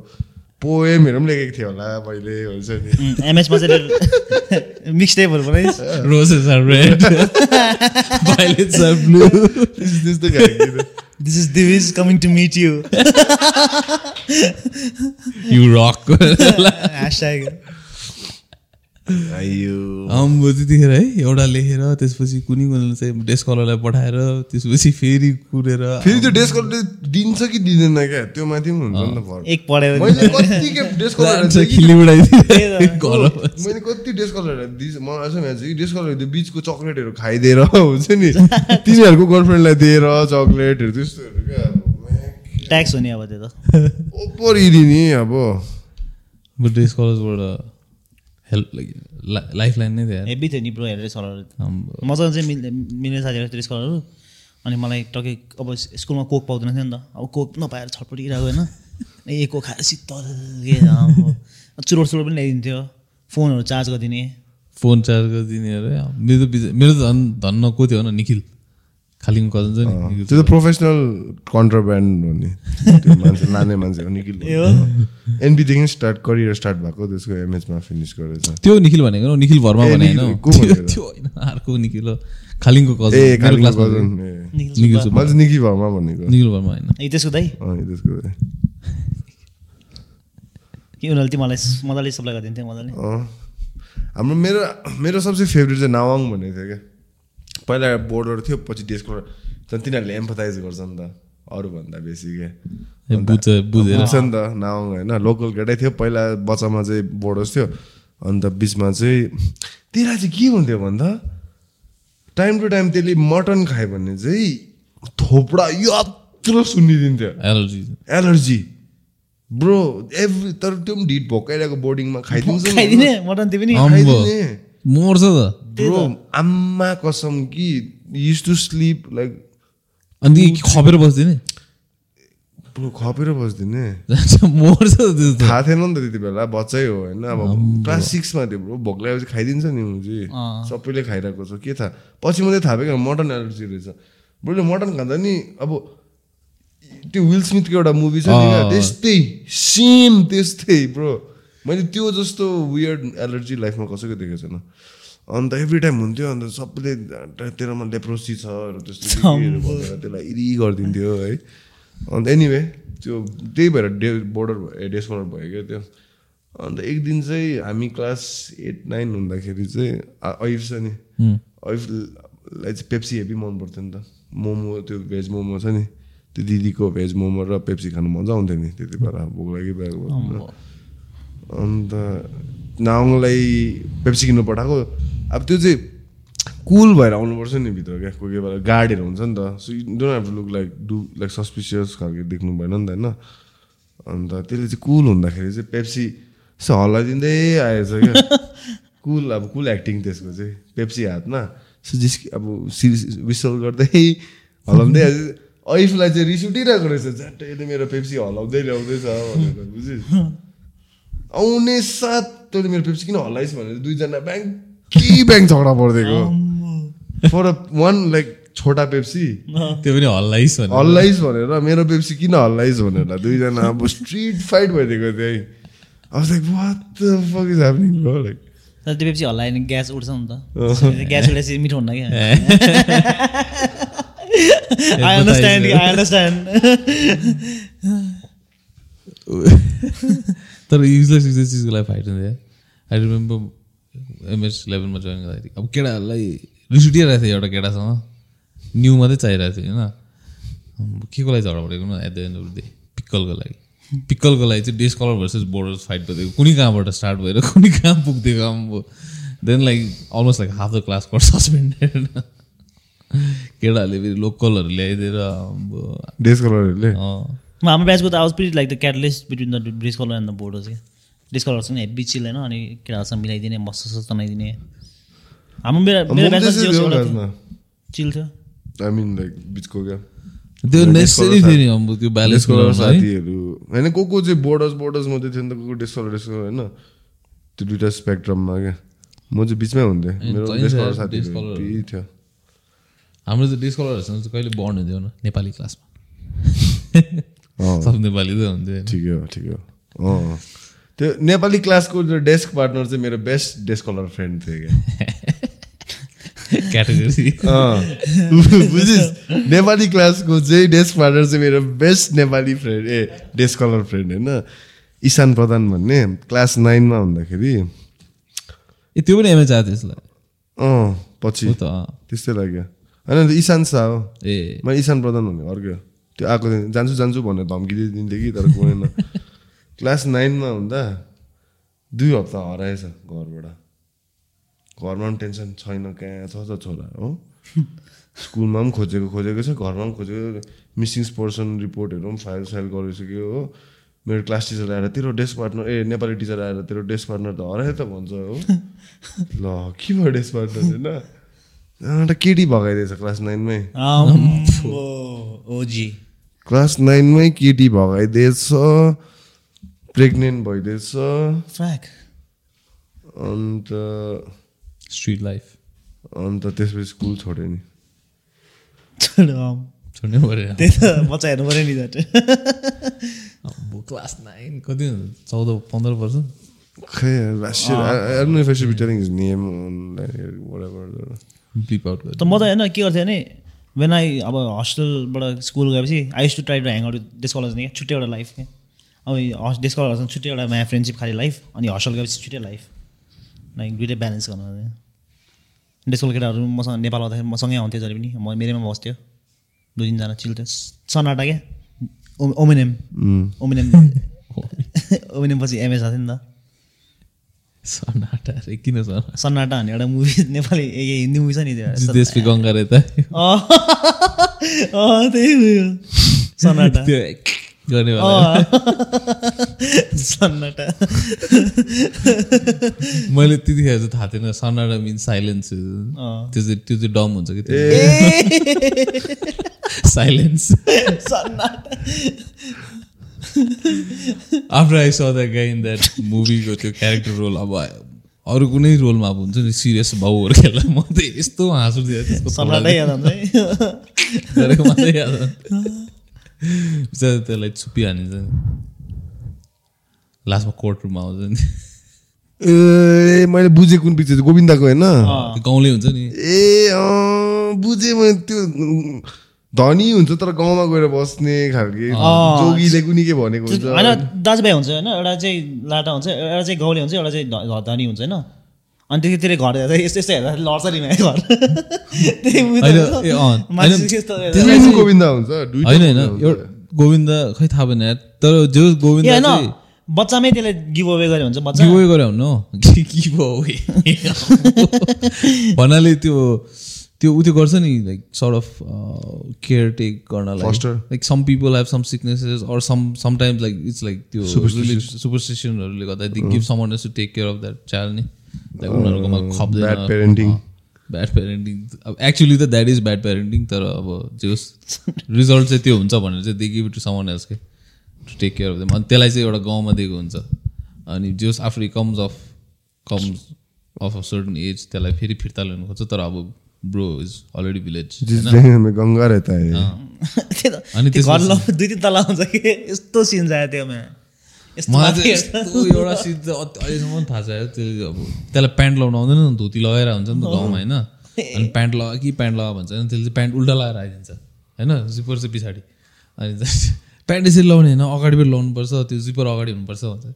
[SPEAKER 2] पोएमहरू पनि लेखेको थियो होला मैले हुन्छ नि
[SPEAKER 1] एमएसमा चाहिँ मिक्स टेपहरू बनाइस्
[SPEAKER 3] Roses are red. Violets are blue.
[SPEAKER 2] त्यस्तो त्यस्तो खालको
[SPEAKER 1] this is Divij coming to meet you
[SPEAKER 3] You rock.
[SPEAKER 1] Hashtag
[SPEAKER 2] आइयो
[SPEAKER 3] आम्बो त्यतिखेर है एउटा लेखेर त्यसपछि कुनै कुनै चाहिँ डेस्क कलरलाई पठाएर त्यसपछि फेरि कुरेर
[SPEAKER 2] फेरि त्यो डेस्क कलरले दिन्छ कि दिँदैन क्या? त्यो माथि पनि हुन्छ नि त फरक।
[SPEAKER 1] एक पढ्यो
[SPEAKER 2] मैले कति खेप डेस्क कलर
[SPEAKER 3] जान्छ खिली उडाइदिएर घर
[SPEAKER 2] मैले कति डेस्क कलर दिस मलाई याद छ कि डेस्क कलर त्यो बिचको चक्लेटहरू खाइदिएर हुन्छ नि। तिनीहरूको गर्लफ्रेन्डलाई दिएर चक्लेटहरू त्यस्तोहरू क्या। अब
[SPEAKER 1] ट्याक्स हुने अब त्यो त।
[SPEAKER 2] ओपर इदिने अब।
[SPEAKER 3] ड्रेस कलर्सबाट हेल्प लाइफ लाइन नै थियो
[SPEAKER 1] हेभी थियो नि ब्रो हेरेर कलर। मजाले चाहिँ मिल्ने मिल्ने साथीहरू ड्रेस कलरहरू अनि मलाई टक्कै अब स्कुलमा कोक पाउँदैन थियो नि त। अब कोक नपाएर छटपटिरहेको होइन। ए कोक खाएर शीतल के चुरोट चुरोट पनि ल्याइदिन्थ्यो। फोनहरू चार्ज गरिदिने।
[SPEAKER 3] फोन चार्ज गरिदिने अरे। मेरो त मेरो त झन् धन्न को थियो न निखिल। खालिङ कजन छ नि निखिल
[SPEAKER 2] त्यो त प्रोफेसनल कन्ट्राब्यान्ड हो नि त्यो मान्छे लाने मान्छे हो। निखिल एनपीदेखि स्टार्ट करियर स्टार्ट भएको त्यसको एमएचमा फिनिस गरेछ।
[SPEAKER 3] त्यो निखिल भनेको निखिल वर्मा
[SPEAKER 2] ए,
[SPEAKER 3] भने
[SPEAKER 2] निखिल,
[SPEAKER 3] होइन
[SPEAKER 2] भनेको?
[SPEAKER 3] अर्को निखिल हो। खालिङको कजन
[SPEAKER 2] ए
[SPEAKER 3] मेरो क्लासमा
[SPEAKER 1] निखिल
[SPEAKER 3] निखिल
[SPEAKER 2] मैले चाहिँ निकी भर्मा भनेको।
[SPEAKER 3] निखिल वर्मा होइन।
[SPEAKER 1] ए त्यसको दाइ?
[SPEAKER 2] अँ, त्यसको
[SPEAKER 1] कि उनीहरूले चाहिँ मलाई मजाले सप्लाई गरिदिन्थ्यो मजाले।
[SPEAKER 2] हाम्रो मेरो मेरो सबसे फेभरेट चाहिँ नावाङ भन्ने थियो क्या। पहिला बोर्डर थियो पछि डेस्क झन् तिनीहरूले एम्फोटाइज गर्छ नि त अरूभन्दा बेसी क्या
[SPEAKER 3] ए, बुझ्छ बुझेर।
[SPEAKER 2] बुझ्छ नि त नावाङ होइन लोकल केटै थियो। पहिला बच्चामा चाहिँ बोर्डर्स थियो अन्त बिचमा चाहिँ त्यसलाई चाहिँ के हुन्थ्यो भन्दा? टाइम टु टाइम त्यसले मटन खायो भने चाहिँ थोपडा यत्रो सुनिदिन्थ्यो।
[SPEAKER 3] एलर्जी
[SPEAKER 2] एलर्जी ब्रो एभ्री तर त्यो पनि ढिट भोकाइरहेको बोर्डिङमा खाइदिन्छ
[SPEAKER 3] मर्छ त
[SPEAKER 2] ब्रो आम्मा कसम कि युज टु स्लिप लाइक
[SPEAKER 3] अनि खपेर बस्दिने
[SPEAKER 2] ब्रो खपेर बस्दिने
[SPEAKER 3] मर्छ
[SPEAKER 2] थाहा थिएन नि त त्यति बेला बच्चै हो होइन अब क्लास सिक्समा थियो ब्रो भोक लागेपछि खाइदिन्छ नि मुजी सबैले खाइरहेको छ के थाहा पछि मात्रै थाहा भयो क्या मटन एलर्जी रहेछ ब्रोले मटन खाँदा नि अब त्यो विल स्मिथको एउटा मुभी छ त्यस्तै सेम त्यस्तै ब्रो मैले त्यो जस्तो वियर्ड एलर्जी लाइफमा कसैको देखेको छैन। अन्त एभ्री टाइम हुन्थ्यो अन्त सबैले तेरोमा लेप्रोसी छ त्यस्तो के केहरू भनेर त्यसलाई इरि गरिदिन्थ्यो है। अन्त एनिवे त्यो त्यही भएर डे बोर्डर भयो डेस कर्नर भयो क्या त्यो। अन्त एक दिन चाहिँ हामी क्लास एट नाइन हुँदाखेरि चाहिँ ऐफ छ नि ऐफलाई चाहिँ पेप्सी हेभी मन पर्थ्यो नि त। मोमो त्यो भेज मोमो छ नि। त्यो दिदीको भेज मोमो र पेप्सी खानु मजा आउँथ्यो नि त्यति बेला भोक बेलामा। अन्त नाउँलाई पेप्सी किन्नु पठाएको। अब त्यो चाहिँ कुल भएर आउनुपर्छ नि भित्र क्या कोही कोही बेला गार्डहरू हुन्छ नि त। So you don't have to look like do like suspicious खालको देख्नु भएन नि त होइन। अन्त त्यसले चाहिँ कुल हुँदाखेरि चाहिँ पेप्सी यसो हल्लाइदिँदै आएछ क्या। कुल अब कुल एक्टिङ त्यसको चाहिँ पेप्सी हातमा। सो जिस्कि अब विसल गर्दै हल्लाउँदै ऐफलाई चाहिँ रिस उठिरहेको रहेछ झट्टै मेरो पेप्सी हल्लाउँदै ल्याउँदैछ भनेर बुझिस्? आउने साथ तैँले मेरो पेप्सी किन हल्लाइस् भनेर दुईजना ब्याङ्क कि ब्याङ्क झगडा परिदिएको फर वान लाइक छोटा पेप्सी।
[SPEAKER 3] त्यो पनि हल्लाइस भने
[SPEAKER 2] हल्लाइस् भनेर मेरो पेप्सी किन हल्लाइस् भनेर दुईजना अब स्ट्रिट फाइट भइदिएको त्यही अब like what the fuck is happening bro like
[SPEAKER 1] तर त्यो पेप्सी हल्लायो भने ग्यास उठ्छ नि त। ग्यास उठेपछि मिठो हुन्न क्या। आई अन्डरस्ट्यान्ड आई अन्डरस्ट्यान्ड
[SPEAKER 3] तर युजलेस युजलेस चिजको लागि फाइट हुन्थ्यो आई रिमेम्बर एमएस इलेभेनमा जोइन गर्दाखेरि अब केटाहरूलाई रिस उठिरहेको थियो एउटा केटासँग न्यू मात्रै चाहिरहेको थियो होइन? के को लागि झगडा परेको न at the end of the day पिक्कलको लागि। पिक्कलको लागि चाहिँ dress colour versus border fight भइदिएको कुनै कहाँबाट स्टार्ट भएर कुनै कहाँ पुगिदिएको अब then like almost like half the class cut suspended केटाहरूले फेरि लोकलहरू ल्याइदिएर अब
[SPEAKER 2] डेस कलरहरूले
[SPEAKER 1] हाम्रो ब्याचको त आवाज period like the catalyst between the dress colour and the borders क्या ड्रेस कलरसँग हेब्बी चिल होइन अनि केटाहरूसँग मिलाइदिने मस्त सस्तो तनाइदिने हाम्रो मेरो मेरो ब्याचमा चिल थियो।
[SPEAKER 2] आई मिन लाइक बिचको क्या?
[SPEAKER 3] त्यो नेसेसरी थियो नि अब त्यो ब्यालेन्स
[SPEAKER 2] कलर
[SPEAKER 3] कलर
[SPEAKER 2] साथीहरू। होइन को को चाहिँ बोर्डर्स बोर्डर्स मात्रै थियो नि त को को डेस कलर डेस कलर होइन? त्यो दुइटा स्पेक्ट्रममा क्या। म चाहिँ बिचमै हुन्थेँ। मेरो
[SPEAKER 3] चाहिन्छ
[SPEAKER 2] डेस कलर
[SPEAKER 3] डेस
[SPEAKER 2] साथीहरू
[SPEAKER 3] कलर।
[SPEAKER 2] त्यही थियो।
[SPEAKER 3] हाम्रो कलरहरूसँग चाहिँ कहिले बन्ड हुन्थ्यो नेपाली क्लासमा सब नेपाली त हुन्थ्यो।
[SPEAKER 2] ठिकै हो ठिकै हो अँ त्यो नेपाली क्लासको जो डेस्क पार्टनर चाहिँ मेरो बेस्ट डेस्क कलर फ्रेन्ड थियो क्या
[SPEAKER 3] क्याटेगोरी
[SPEAKER 2] बुझिस् नेपाली क्लासको चाहिँ डेस्क पार्टनर चाहिँ मेरो बेस्ट नेपाली फ्रेन्ड ए डेस्क कलर फ्रेन्ड होइन इशान प्रधान भन्ने क्लास नाइनमा हुँदाखेरि
[SPEAKER 3] ए त्यो पनि एमएच आएको थियो यसलाई
[SPEAKER 2] अँ पछि। त्यस्तै लाग्यो होइन इशान्त शाह हो
[SPEAKER 3] ए
[SPEAKER 2] म इशान प्रधान भन्ने अर्को त्यो आएको थियो जान्छु जान्छु भनेर धम्की दिइदिन्थ्यो कि तर गएन। क्लास नाइनमा हुँदा दुई हप्ता हराएछ घरबाट। घरमा पनि टेन्सन छैन कहाँ छ त छोरा हो? स्कुलमा पनि खोजेको खोजेको छ घरमा पनि खोजेको मिसिङ पर्सन रिपोर्टहरू पनि फाइल साइल गरिसक्यो हो? मेरो क्लास टिचर आएर तेरो डेस्क पार्टनर ए नेपाली टिचर आएर तेरो डेस्क पार्टनर त हरायो त भन्छ हो? ल के भयो डेस्क पार्टनर होइन? एउटा केटी भगाइदिएछ क्लास नाइनमै।
[SPEAKER 1] ओजी।
[SPEAKER 2] क्लास नाइनमै केटी भगाइदिएछ प्रेग्नेन्ट भइदिएछ। अन्त
[SPEAKER 3] स्ट्रिट लाइफ
[SPEAKER 2] अन्त त्यसपछि स्कुल छोड्यो नि।
[SPEAKER 3] छोड्नै पऱ्यो।
[SPEAKER 1] त्यही त बच्चा हेर्नु पऱ्यो नि झट्ट
[SPEAKER 3] अब क्लास नाइन कति हुन्छ? चौध पन्ध्र वर्ष
[SPEAKER 2] खै
[SPEAKER 3] आउट
[SPEAKER 1] त म त होइन के गर्थेँ भने वेन आई अब हस्टेलबाट स्कुल गएपछि I used to try to hang out college नि छुट्टै एउटा लाइफ क्या अब कलेजसँग छुट्टै एउटा माया फ्रेन्डसिप खालि लाइफ अनि हस्टेल गएपछि छुट्टै लाइफ लाइक दुइटै ब्यालेन्स गर्नु देशको केटाहरू मसँग नेपाल आउँदाखेरि मसँगै आउँथ्यो जहिले पनि। म मेरैमा बस्थ्यो। दुई तिनजना चिल थियो सनाटा क्या ओमेनेम ओमेनेम ओमेनेम पछि एमएस आएको थियो नि त।
[SPEAKER 3] सन्नाटा रे किन सन्नाटा
[SPEAKER 1] सन्नाटा भन्ने एउटा मुभी नेपाली ए हिन्दी मुभी छ नि त्यो।
[SPEAKER 3] गङ्गा रे त।
[SPEAKER 1] अँ अँ, त्यही उयो सन्नाटा
[SPEAKER 3] त्यो गर्ने
[SPEAKER 1] सन्नाटा
[SPEAKER 3] मैले त्यतिखेर चाहिँ थाहा थिएन सन्नाटा मिन्स साइलेन्स। त्यो चाहिँ त्यो चाहिँ डम हुन्छ कि त्यो साइलेन्स
[SPEAKER 1] सन्नाटा
[SPEAKER 3] आफ्टर आई स गाई इन द्याट मुभीको त्यो क्यारेक्टर रोल अब अरू कुनै रोलमा अब हुन्छ नि सिरियस बाउहरू खेल्दा म त यस्तो हाँसु। बिचारा त्यसलाई छुप्पी हानिन्छ नि लास्टमा कोर्ट रुममा आउँछ नि।
[SPEAKER 2] ए मैले बुझेँ कुन पिक्चर? चाहिँ गोविन्दाको होइन?
[SPEAKER 3] गाउँले हुन्छ नि।
[SPEAKER 2] ए अँ, बुझेँ मैले त्यो। धनी हुन्छ तर गाउँमा गएर बस्ने खालके जोगीले कुनी के भनेको हुन्छ।
[SPEAKER 1] होइन दाजुभाइ हुन्छ होइन एउटा चाहिँ लाटा हुन्छ एउटा चाहिँ गाउँले हुन्छ एउटा चाहिँ धनी हुन्छ होइन। अनि त्यतितिर घर हेर्दा यस्तो यस्तो हेर्दा लड्छ नि मेरो घर। त्यही
[SPEAKER 2] गोविन्दा हुन्छ
[SPEAKER 3] होइन होइन
[SPEAKER 2] गोविन्दा
[SPEAKER 3] खै थाहा भएन तर जो गोविन्द
[SPEAKER 1] होइन
[SPEAKER 3] चाहिँ
[SPEAKER 1] बच्चामै त्यसले गिभ अवे गऱ्यो हुन्छ बच्चा।
[SPEAKER 3] गिभवे गरे हुनु। गिभ अवे भन्नाले त्यो त्यो उ त्यो गर्छ नि like sort of care take गर्नलाई. Like some people have some sicknesses or some sometimes like it's like त्यो सुपरस्टिसनहरूले गर्दा they give some to take care of that child नि। लाइक उनीहरूकोमा
[SPEAKER 2] bad
[SPEAKER 3] खप्दैन।
[SPEAKER 2] parenting.
[SPEAKER 3] ब्याड पेरेन्टिङ अब actually त that is bad parenting तर अब जे होस् रिजल्ट चाहिँ त्यो हुन्छ भनेर चाहिँ they give to someone else के to take care of them अनि त्यसलाई चाहिँ एउटा गाउँमा दिएको हुन्छ। अनि जे होस् after comes of comes of a certain age त्यसलाई फेरि फिर्ता ल्याउनु खोज्छ। तर अब ब्रो इज अलरेडी भिलेज
[SPEAKER 2] जिस दिन में गंगा रहता है।
[SPEAKER 1] त
[SPEAKER 3] अनि
[SPEAKER 1] त्यो घर दुई तिन तला हुन्छ कि? यस्तो सिन आयो त्योमा यस्तो
[SPEAKER 3] मलाई
[SPEAKER 1] माथि
[SPEAKER 3] चाहिँ
[SPEAKER 1] हेर्दा-
[SPEAKER 3] यस्तो एउटा चाहिँ अति- अहिलेसम्म थाहा छ त्यो अब त्यसलाई प्यान्ट लाउनु आउँदैन नि धोती लगाएर हुन्छ नि त गाउँमा होइन? अनि प्यान्ट लगा कि प्यान्ट लगा भन्छ होइन त्यसले चाहिँ प्यान्ट उल्टा लगाएर आइदिन्छ होइन? जिपर चाहिँ पछाडि। अनि चाहिँ प्यान्ट यसरी लाउने होइन अगाडिबाट लाउनुपर्छ त्यो जिपर अगाडि हुनुपर्छ भन्छ।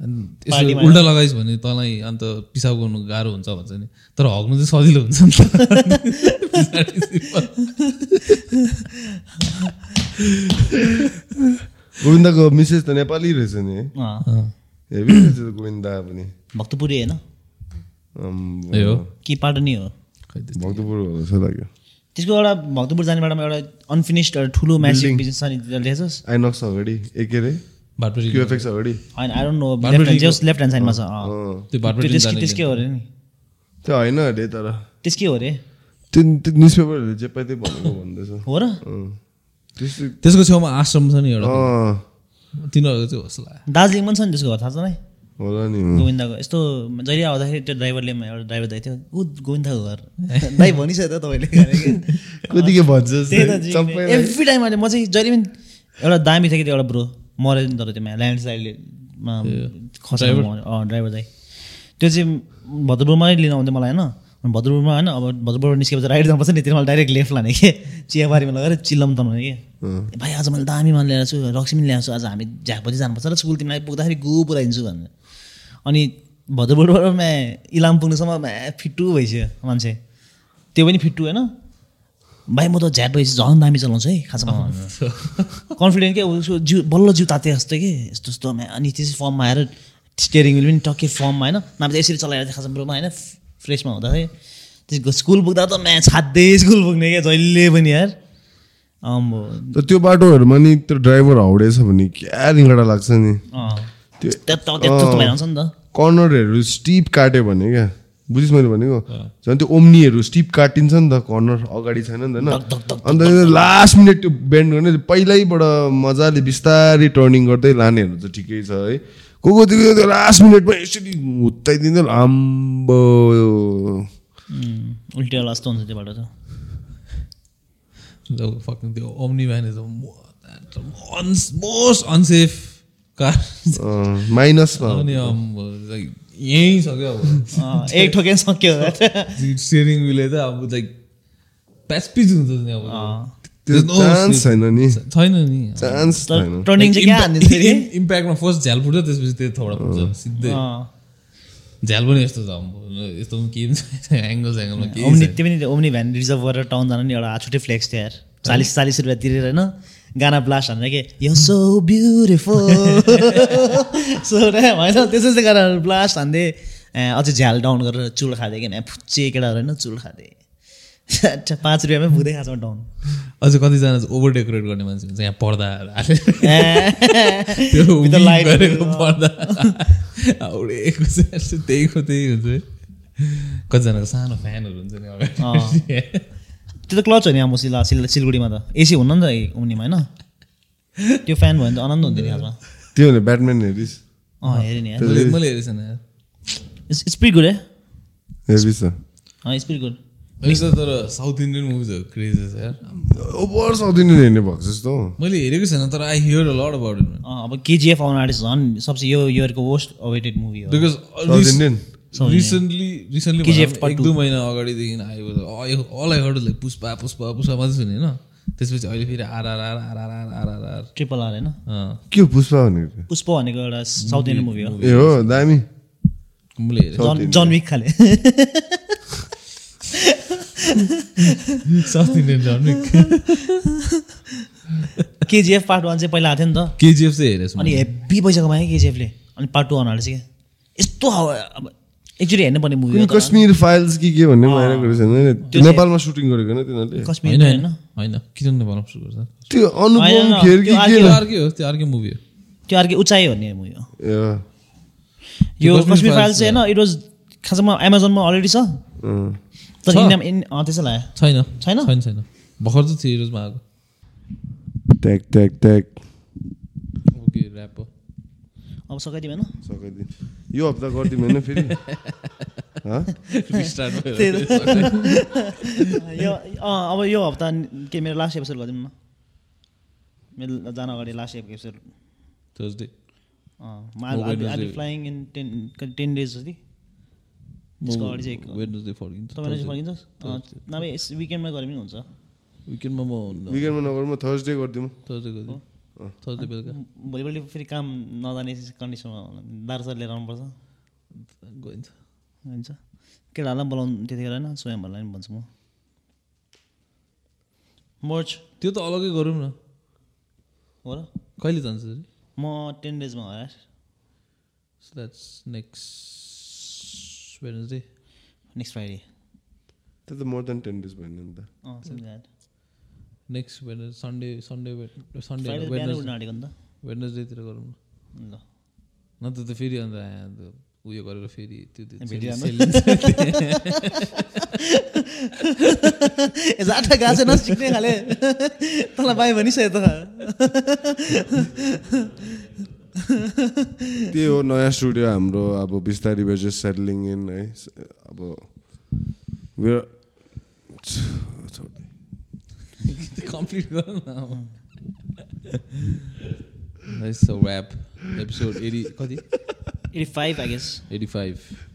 [SPEAKER 3] यसो उल्टा लगाइस् भने तँलाई अन्त पिसाब गर्नु गाह्रो हुन्छ भन्छ नि। तर हग्नु चाहिँ सजिलो हुन्छ नि।
[SPEAKER 2] गोविन्दाको मिसेस त नेपाली रहेछ नि। गोविन्दा पनि।
[SPEAKER 1] भक्तपुरी होइन? कि पाटनी हो।
[SPEAKER 2] भक्तपुर जस्तो लाग्यो।
[SPEAKER 1] त्यसको एउटा भक्तपुर जाने बाटोमा एउटा अनफिनिस्ड एउटा ठुलो म्यासिभ बिजनेस छ नि
[SPEAKER 2] आइनक्स अगाडि ए के अरे
[SPEAKER 3] बाटोरी
[SPEAKER 2] क्युएफएक्स अगाडि
[SPEAKER 1] होइन I don't
[SPEAKER 3] know
[SPEAKER 1] left just left hand साइडमा छ
[SPEAKER 3] त्यो बाटोरी
[SPEAKER 1] त्यसकै हो अरे नि?
[SPEAKER 2] त्यो होइन अरे तर।
[SPEAKER 1] त्यसकै हो अरे
[SPEAKER 2] त्यो न्युज पेपरहरूले जे पाइ त्यही भनेको भन्दैछ।
[SPEAKER 1] हो र?
[SPEAKER 3] त्यसको छेउमा आश्रम छ नि एउटा। तिनीहरूको चाहिँ होस् लाग्यो
[SPEAKER 1] दार्जिलिङमा पनि छ नि त्यसको घर थाहा छ नै?
[SPEAKER 2] होला नि।
[SPEAKER 1] गोविन्दाको यस्तो जहिले आउँदाखेरि त्यो ड्राइभरले एउटा ड्राइभर दाइ थियो ऊ गोविन्दाको घर। दाइ भनिसक्यो त तपाईँले।
[SPEAKER 2] कतिको भन्छ
[SPEAKER 1] एभ्री टाइम अहिले म चाहिँ जहिले पनि एउटा दामी थियो कि त्यो एउटा ब्रो मऱ्यो नि तर त्यो ल्यान्ड स्लाइडले खसेर ड्राइभर दाइ त्यो चाहिँ भद्रपुरमै लिन आउँथ्यो मलाई होइन। भद्रपुरमा होइन अब भद्रपुरबाट निस्केपछि राइट जानुपर्छ नि त्यसमा डाइरेक्ट लेफ्ट लाने कि। चियाबारीमा लगेर चिल्लम तनाउने कि। भाइ आज मैले दामी मान ल्याएको छु रक्सी पनि ल्याएको छु आज हामी झ्यापछि जानुपर्छ र स्कुल तिमीलाई पुग्दाखेरि गु पुऱ्याइदिन्छु भनेर। अनि भद्रपुरबाट म्या इलाम पुग्नुसम्म म्या फिट्टु भइसक्यो मान्छे। त्यो पनि फिट्टु होइन। भाइ म त झ्याट भएपछि झन् दामी चलाउँछु है खासमा। कन्फिडेन्ट के उसको जिउ बल्ल जिउ ताते जस्तो कि? यस्तो यस्तो अनि त्यसै फर्ममा आएर स्टेरिङ विल पनि टक्कै फर्ममा होइन? नभए चाहिँ यसरी चलाएर खासमा ब्रोमा होइन? फ्रेसमा हुँदाखेरि त्यसको स्कुल पुग्दा त म्या छाद्दै स्कुल पुग्ने क्या जहिले पनि यार। अम्बो
[SPEAKER 2] त त्यो बाटोहरूमा नि त्यो ड्राइभर हाउडेछ भने क्या रिङ्गडा लाग्छ नि?
[SPEAKER 1] अँ।
[SPEAKER 2] त्यो
[SPEAKER 1] नि त।
[SPEAKER 2] कर्नरहरू स्टिप काट्यो भने क्या? बुझिस् मैले भनेको झन् त्यो ओम्नीहरू स्टिप काटिन्छ नि त कर्नर अगाडि छैन नि त होइन? अन्त लास्ट मिनट त्यो बेन्ड गर्ने पहिल्यैबाट मजाले बिस्तारै टर्निङ गर्दै लानेहरू त ठिकै छ है? को को त्यो लास्ट मिनटमा यसरी हुत्ताइदिँदै
[SPEAKER 1] उल्टिया जस्तो हुन्छ त्यो बाटो त
[SPEAKER 3] त्यो Omni van is most unsafe car.
[SPEAKER 2] माइनसमा।
[SPEAKER 3] अनि लाइक यहीँ छ क्या अब
[SPEAKER 1] एक ठोकेन सक्यो।
[SPEAKER 3] स्टियरिङ विलले त अब लाइक प्यासपिच हुन्छ नि अब.
[SPEAKER 2] छैन नि।
[SPEAKER 3] छैन नि।
[SPEAKER 1] टर्निङ चाहिँ क्या
[SPEAKER 3] इम्प्याक्टमा फर्स्ट झ्याल फुट्छ त्यसपछि त्यो थोडा फुट्छ। सिधै। झ्याल पनि यस्तो छ। यस्तो पनि केही छैन। एङ्गल एङ्गलमा केही
[SPEAKER 1] त्यो पनि त्यो ओम्नी भ्यान रिजर्भ गरेर टाउन जानु नि एउटा छुट्टै फ्लेक्स थियो यार। चालिस चालिस रुपियाँ तिरेर होइन गाना ब्लास्ट हानेर के यो सो ब्युटिफुल सो होइन त्यसै चाहिँ गाना ब्लास्ट हान्दै ए, अझै झ्याल डाउन गरेर चुल खाँदै कि फुच्चे केटाहरू होइन चुल खाँदै पाँच रुपियाँमै पुग्दै खाँचो डाउन
[SPEAKER 3] अझै कतिजना ओभर डेकोरेट गर्ने मान्छे हुन्छ यहाँ पर्दा हालेर त्यो
[SPEAKER 1] With the
[SPEAKER 3] weave
[SPEAKER 1] light.
[SPEAKER 3] गरेको पर्दा। हाउडेको चाहिँ त्यहीको त्यही हुन्छ कतिजनाको सानो फ्यानहरू हुन्छ नि
[SPEAKER 1] त्यो त क्लच हो नि अब सिला सिल सिलगढीमा त। एसी हुन्न नि त ओम्नीमा होइन? त्यो फ्यान भयो भने त आनन्द हुन्थ्यो नि खासमा।
[SPEAKER 2] त्यो भने ब्याटम्यान हेरिस्।
[SPEAKER 1] अँ हेरेँ नि यार।
[SPEAKER 3] मैले मैले हेरेको छैन यार।
[SPEAKER 1] इट्स इट्स प्रिटी गुड है
[SPEAKER 2] हेरिस् त।
[SPEAKER 1] अँ इट्स प्रिटी गुड
[SPEAKER 3] अहिले त तर साउथ इन्डियन मुभिजहरू क्रेज छ यार।
[SPEAKER 2] ओभर साउथ इन्डियन हेर्ने भएको छ जस्तो
[SPEAKER 3] मैले हेरेको छैन तर I hear loud about it
[SPEAKER 1] अँ, अब केजिएफ आउनु आँटेछ झन् सबसे यो इयरको वर्स्ट अवेटेड मुभी हो।
[SPEAKER 2] Because
[SPEAKER 3] South Indian
[SPEAKER 1] recently recently
[SPEAKER 3] एक दुई महिना अगाडिदेखि आएको all I heard like Pushpa Pushpa Pushpa मात्रै सुने होइन? त्यसपछि अहिले फेरि आरआरआर आरआरआर आरआरआर
[SPEAKER 1] ट्रिपल आर होइन?
[SPEAKER 2] के हो पुष्पा भनेको
[SPEAKER 1] पुष्प भनेको एउटा साउथ इन्डियन मुभी हो।
[SPEAKER 2] ए हो दामी।
[SPEAKER 3] मैले
[SPEAKER 1] जन जन विक खाले।
[SPEAKER 3] साउथ इन्डियन जर्निक
[SPEAKER 1] केजिएफ पार्ट वान चाहिँ पहिला आएको थियो नि त।
[SPEAKER 3] केजिएफ चाहिँ हेरेको
[SPEAKER 1] अनि हेब्बी पैसा कमायो केजिएफले अनि पार्ट टू आउनु क्या। यस्तो अब एकचोटि हेर्नु पर्ने मुभी
[SPEAKER 2] कश्मीर फाइल्स कि के भन्ने पनि आइरहेको रहेछ होइन नेपालमा सुटिङ गरेको होइन तिनीहरूले?
[SPEAKER 1] कश्मीर
[SPEAKER 3] होइन
[SPEAKER 1] होइन।
[SPEAKER 3] किन नेपालमा सुरु गर्छ?
[SPEAKER 2] त्यो अनुपम खेर कि के?
[SPEAKER 3] अर्कै हो त्यो अर्कै मुभी हो।
[SPEAKER 1] त्यो अर्कै उचाइ भन्ने मुभी हो। यो।
[SPEAKER 3] कश्मीर फाइल्स
[SPEAKER 1] चाहिँ होइन इट वाज खासमा एमाजोनमा अलरेडी छ। तर? इन्डियामा इन त्यसो लाग्यो।
[SPEAKER 3] छैन।
[SPEAKER 1] छैन?
[SPEAKER 3] छैन छैन। भर्खर चाहिँ थिएटर्समा आएको
[SPEAKER 2] tag tag tag
[SPEAKER 3] okay wrap हो।
[SPEAKER 1] अब सकाइदिउँ होइन
[SPEAKER 2] सकाइदिउँ यो हप्ता गरिदिउँ होइन फेरि। हँ?
[SPEAKER 3] स्टार्ट
[SPEAKER 1] त्यही यो अब यो हप्ता के मेरो लास्ट एपिसोड गरिदिउँ न। मेरो जान अगाडि last
[SPEAKER 3] episode
[SPEAKER 1] Thursday flying in ten ten days जति। त्यसको अगाडि चाहिँ एक-
[SPEAKER 3] वेडनेसडे फर्किन्छ।
[SPEAKER 1] तपाईँले चाहिँ फर्किन्छ? नभए यस विकेन्डमा गरे पनि हुन्छ।
[SPEAKER 3] विकेन्डमा म
[SPEAKER 2] विकेन्डमा नगरौँ म थर्सडे गरिदिउँ।
[SPEAKER 3] थर्सडे गरिदिउँ। थर्सडे बेलुका।
[SPEAKER 1] भोलिपल्ट फेरि काम नजाने कन्डिसनमा दार सर लिएर आउनुपर्छ।
[SPEAKER 3] गइन्छ।
[SPEAKER 1] हुन्छ। केटाहरूलाई पनि बोलाउनु त्यतिखेर होइन स्वयंहरूलाई पनि भन्छु म। मर्च
[SPEAKER 3] त्यो त अलग्गै गरौँ न।
[SPEAKER 1] हो र।
[SPEAKER 3] कहिले जान्छ
[SPEAKER 1] म टेन डेजमा हो यार।
[SPEAKER 3] So that's next Wednesday
[SPEAKER 1] next Friday
[SPEAKER 2] त्यो त मोर देन टेन डेज भएन नि त।
[SPEAKER 1] Next Wednes Sunday Sunday Sunday
[SPEAKER 3] वेडनेसडेतिर गरौँ न।
[SPEAKER 1] ल
[SPEAKER 3] नत्र त फेरि अन्त अन्त उयो गरेर फेरि त्यो
[SPEAKER 1] जाटा गएको छैन सिक्ने खाले तँलाई पायो भनिसक्यो त।
[SPEAKER 2] त्यही हो नयाँ स्टुडियो हाम्रो अब बिस्तारै जस्ट सेटलिङ इन है। अब
[SPEAKER 3] It's girl now. A wrap.
[SPEAKER 1] Episode 80, 85, I
[SPEAKER 3] guess. 85.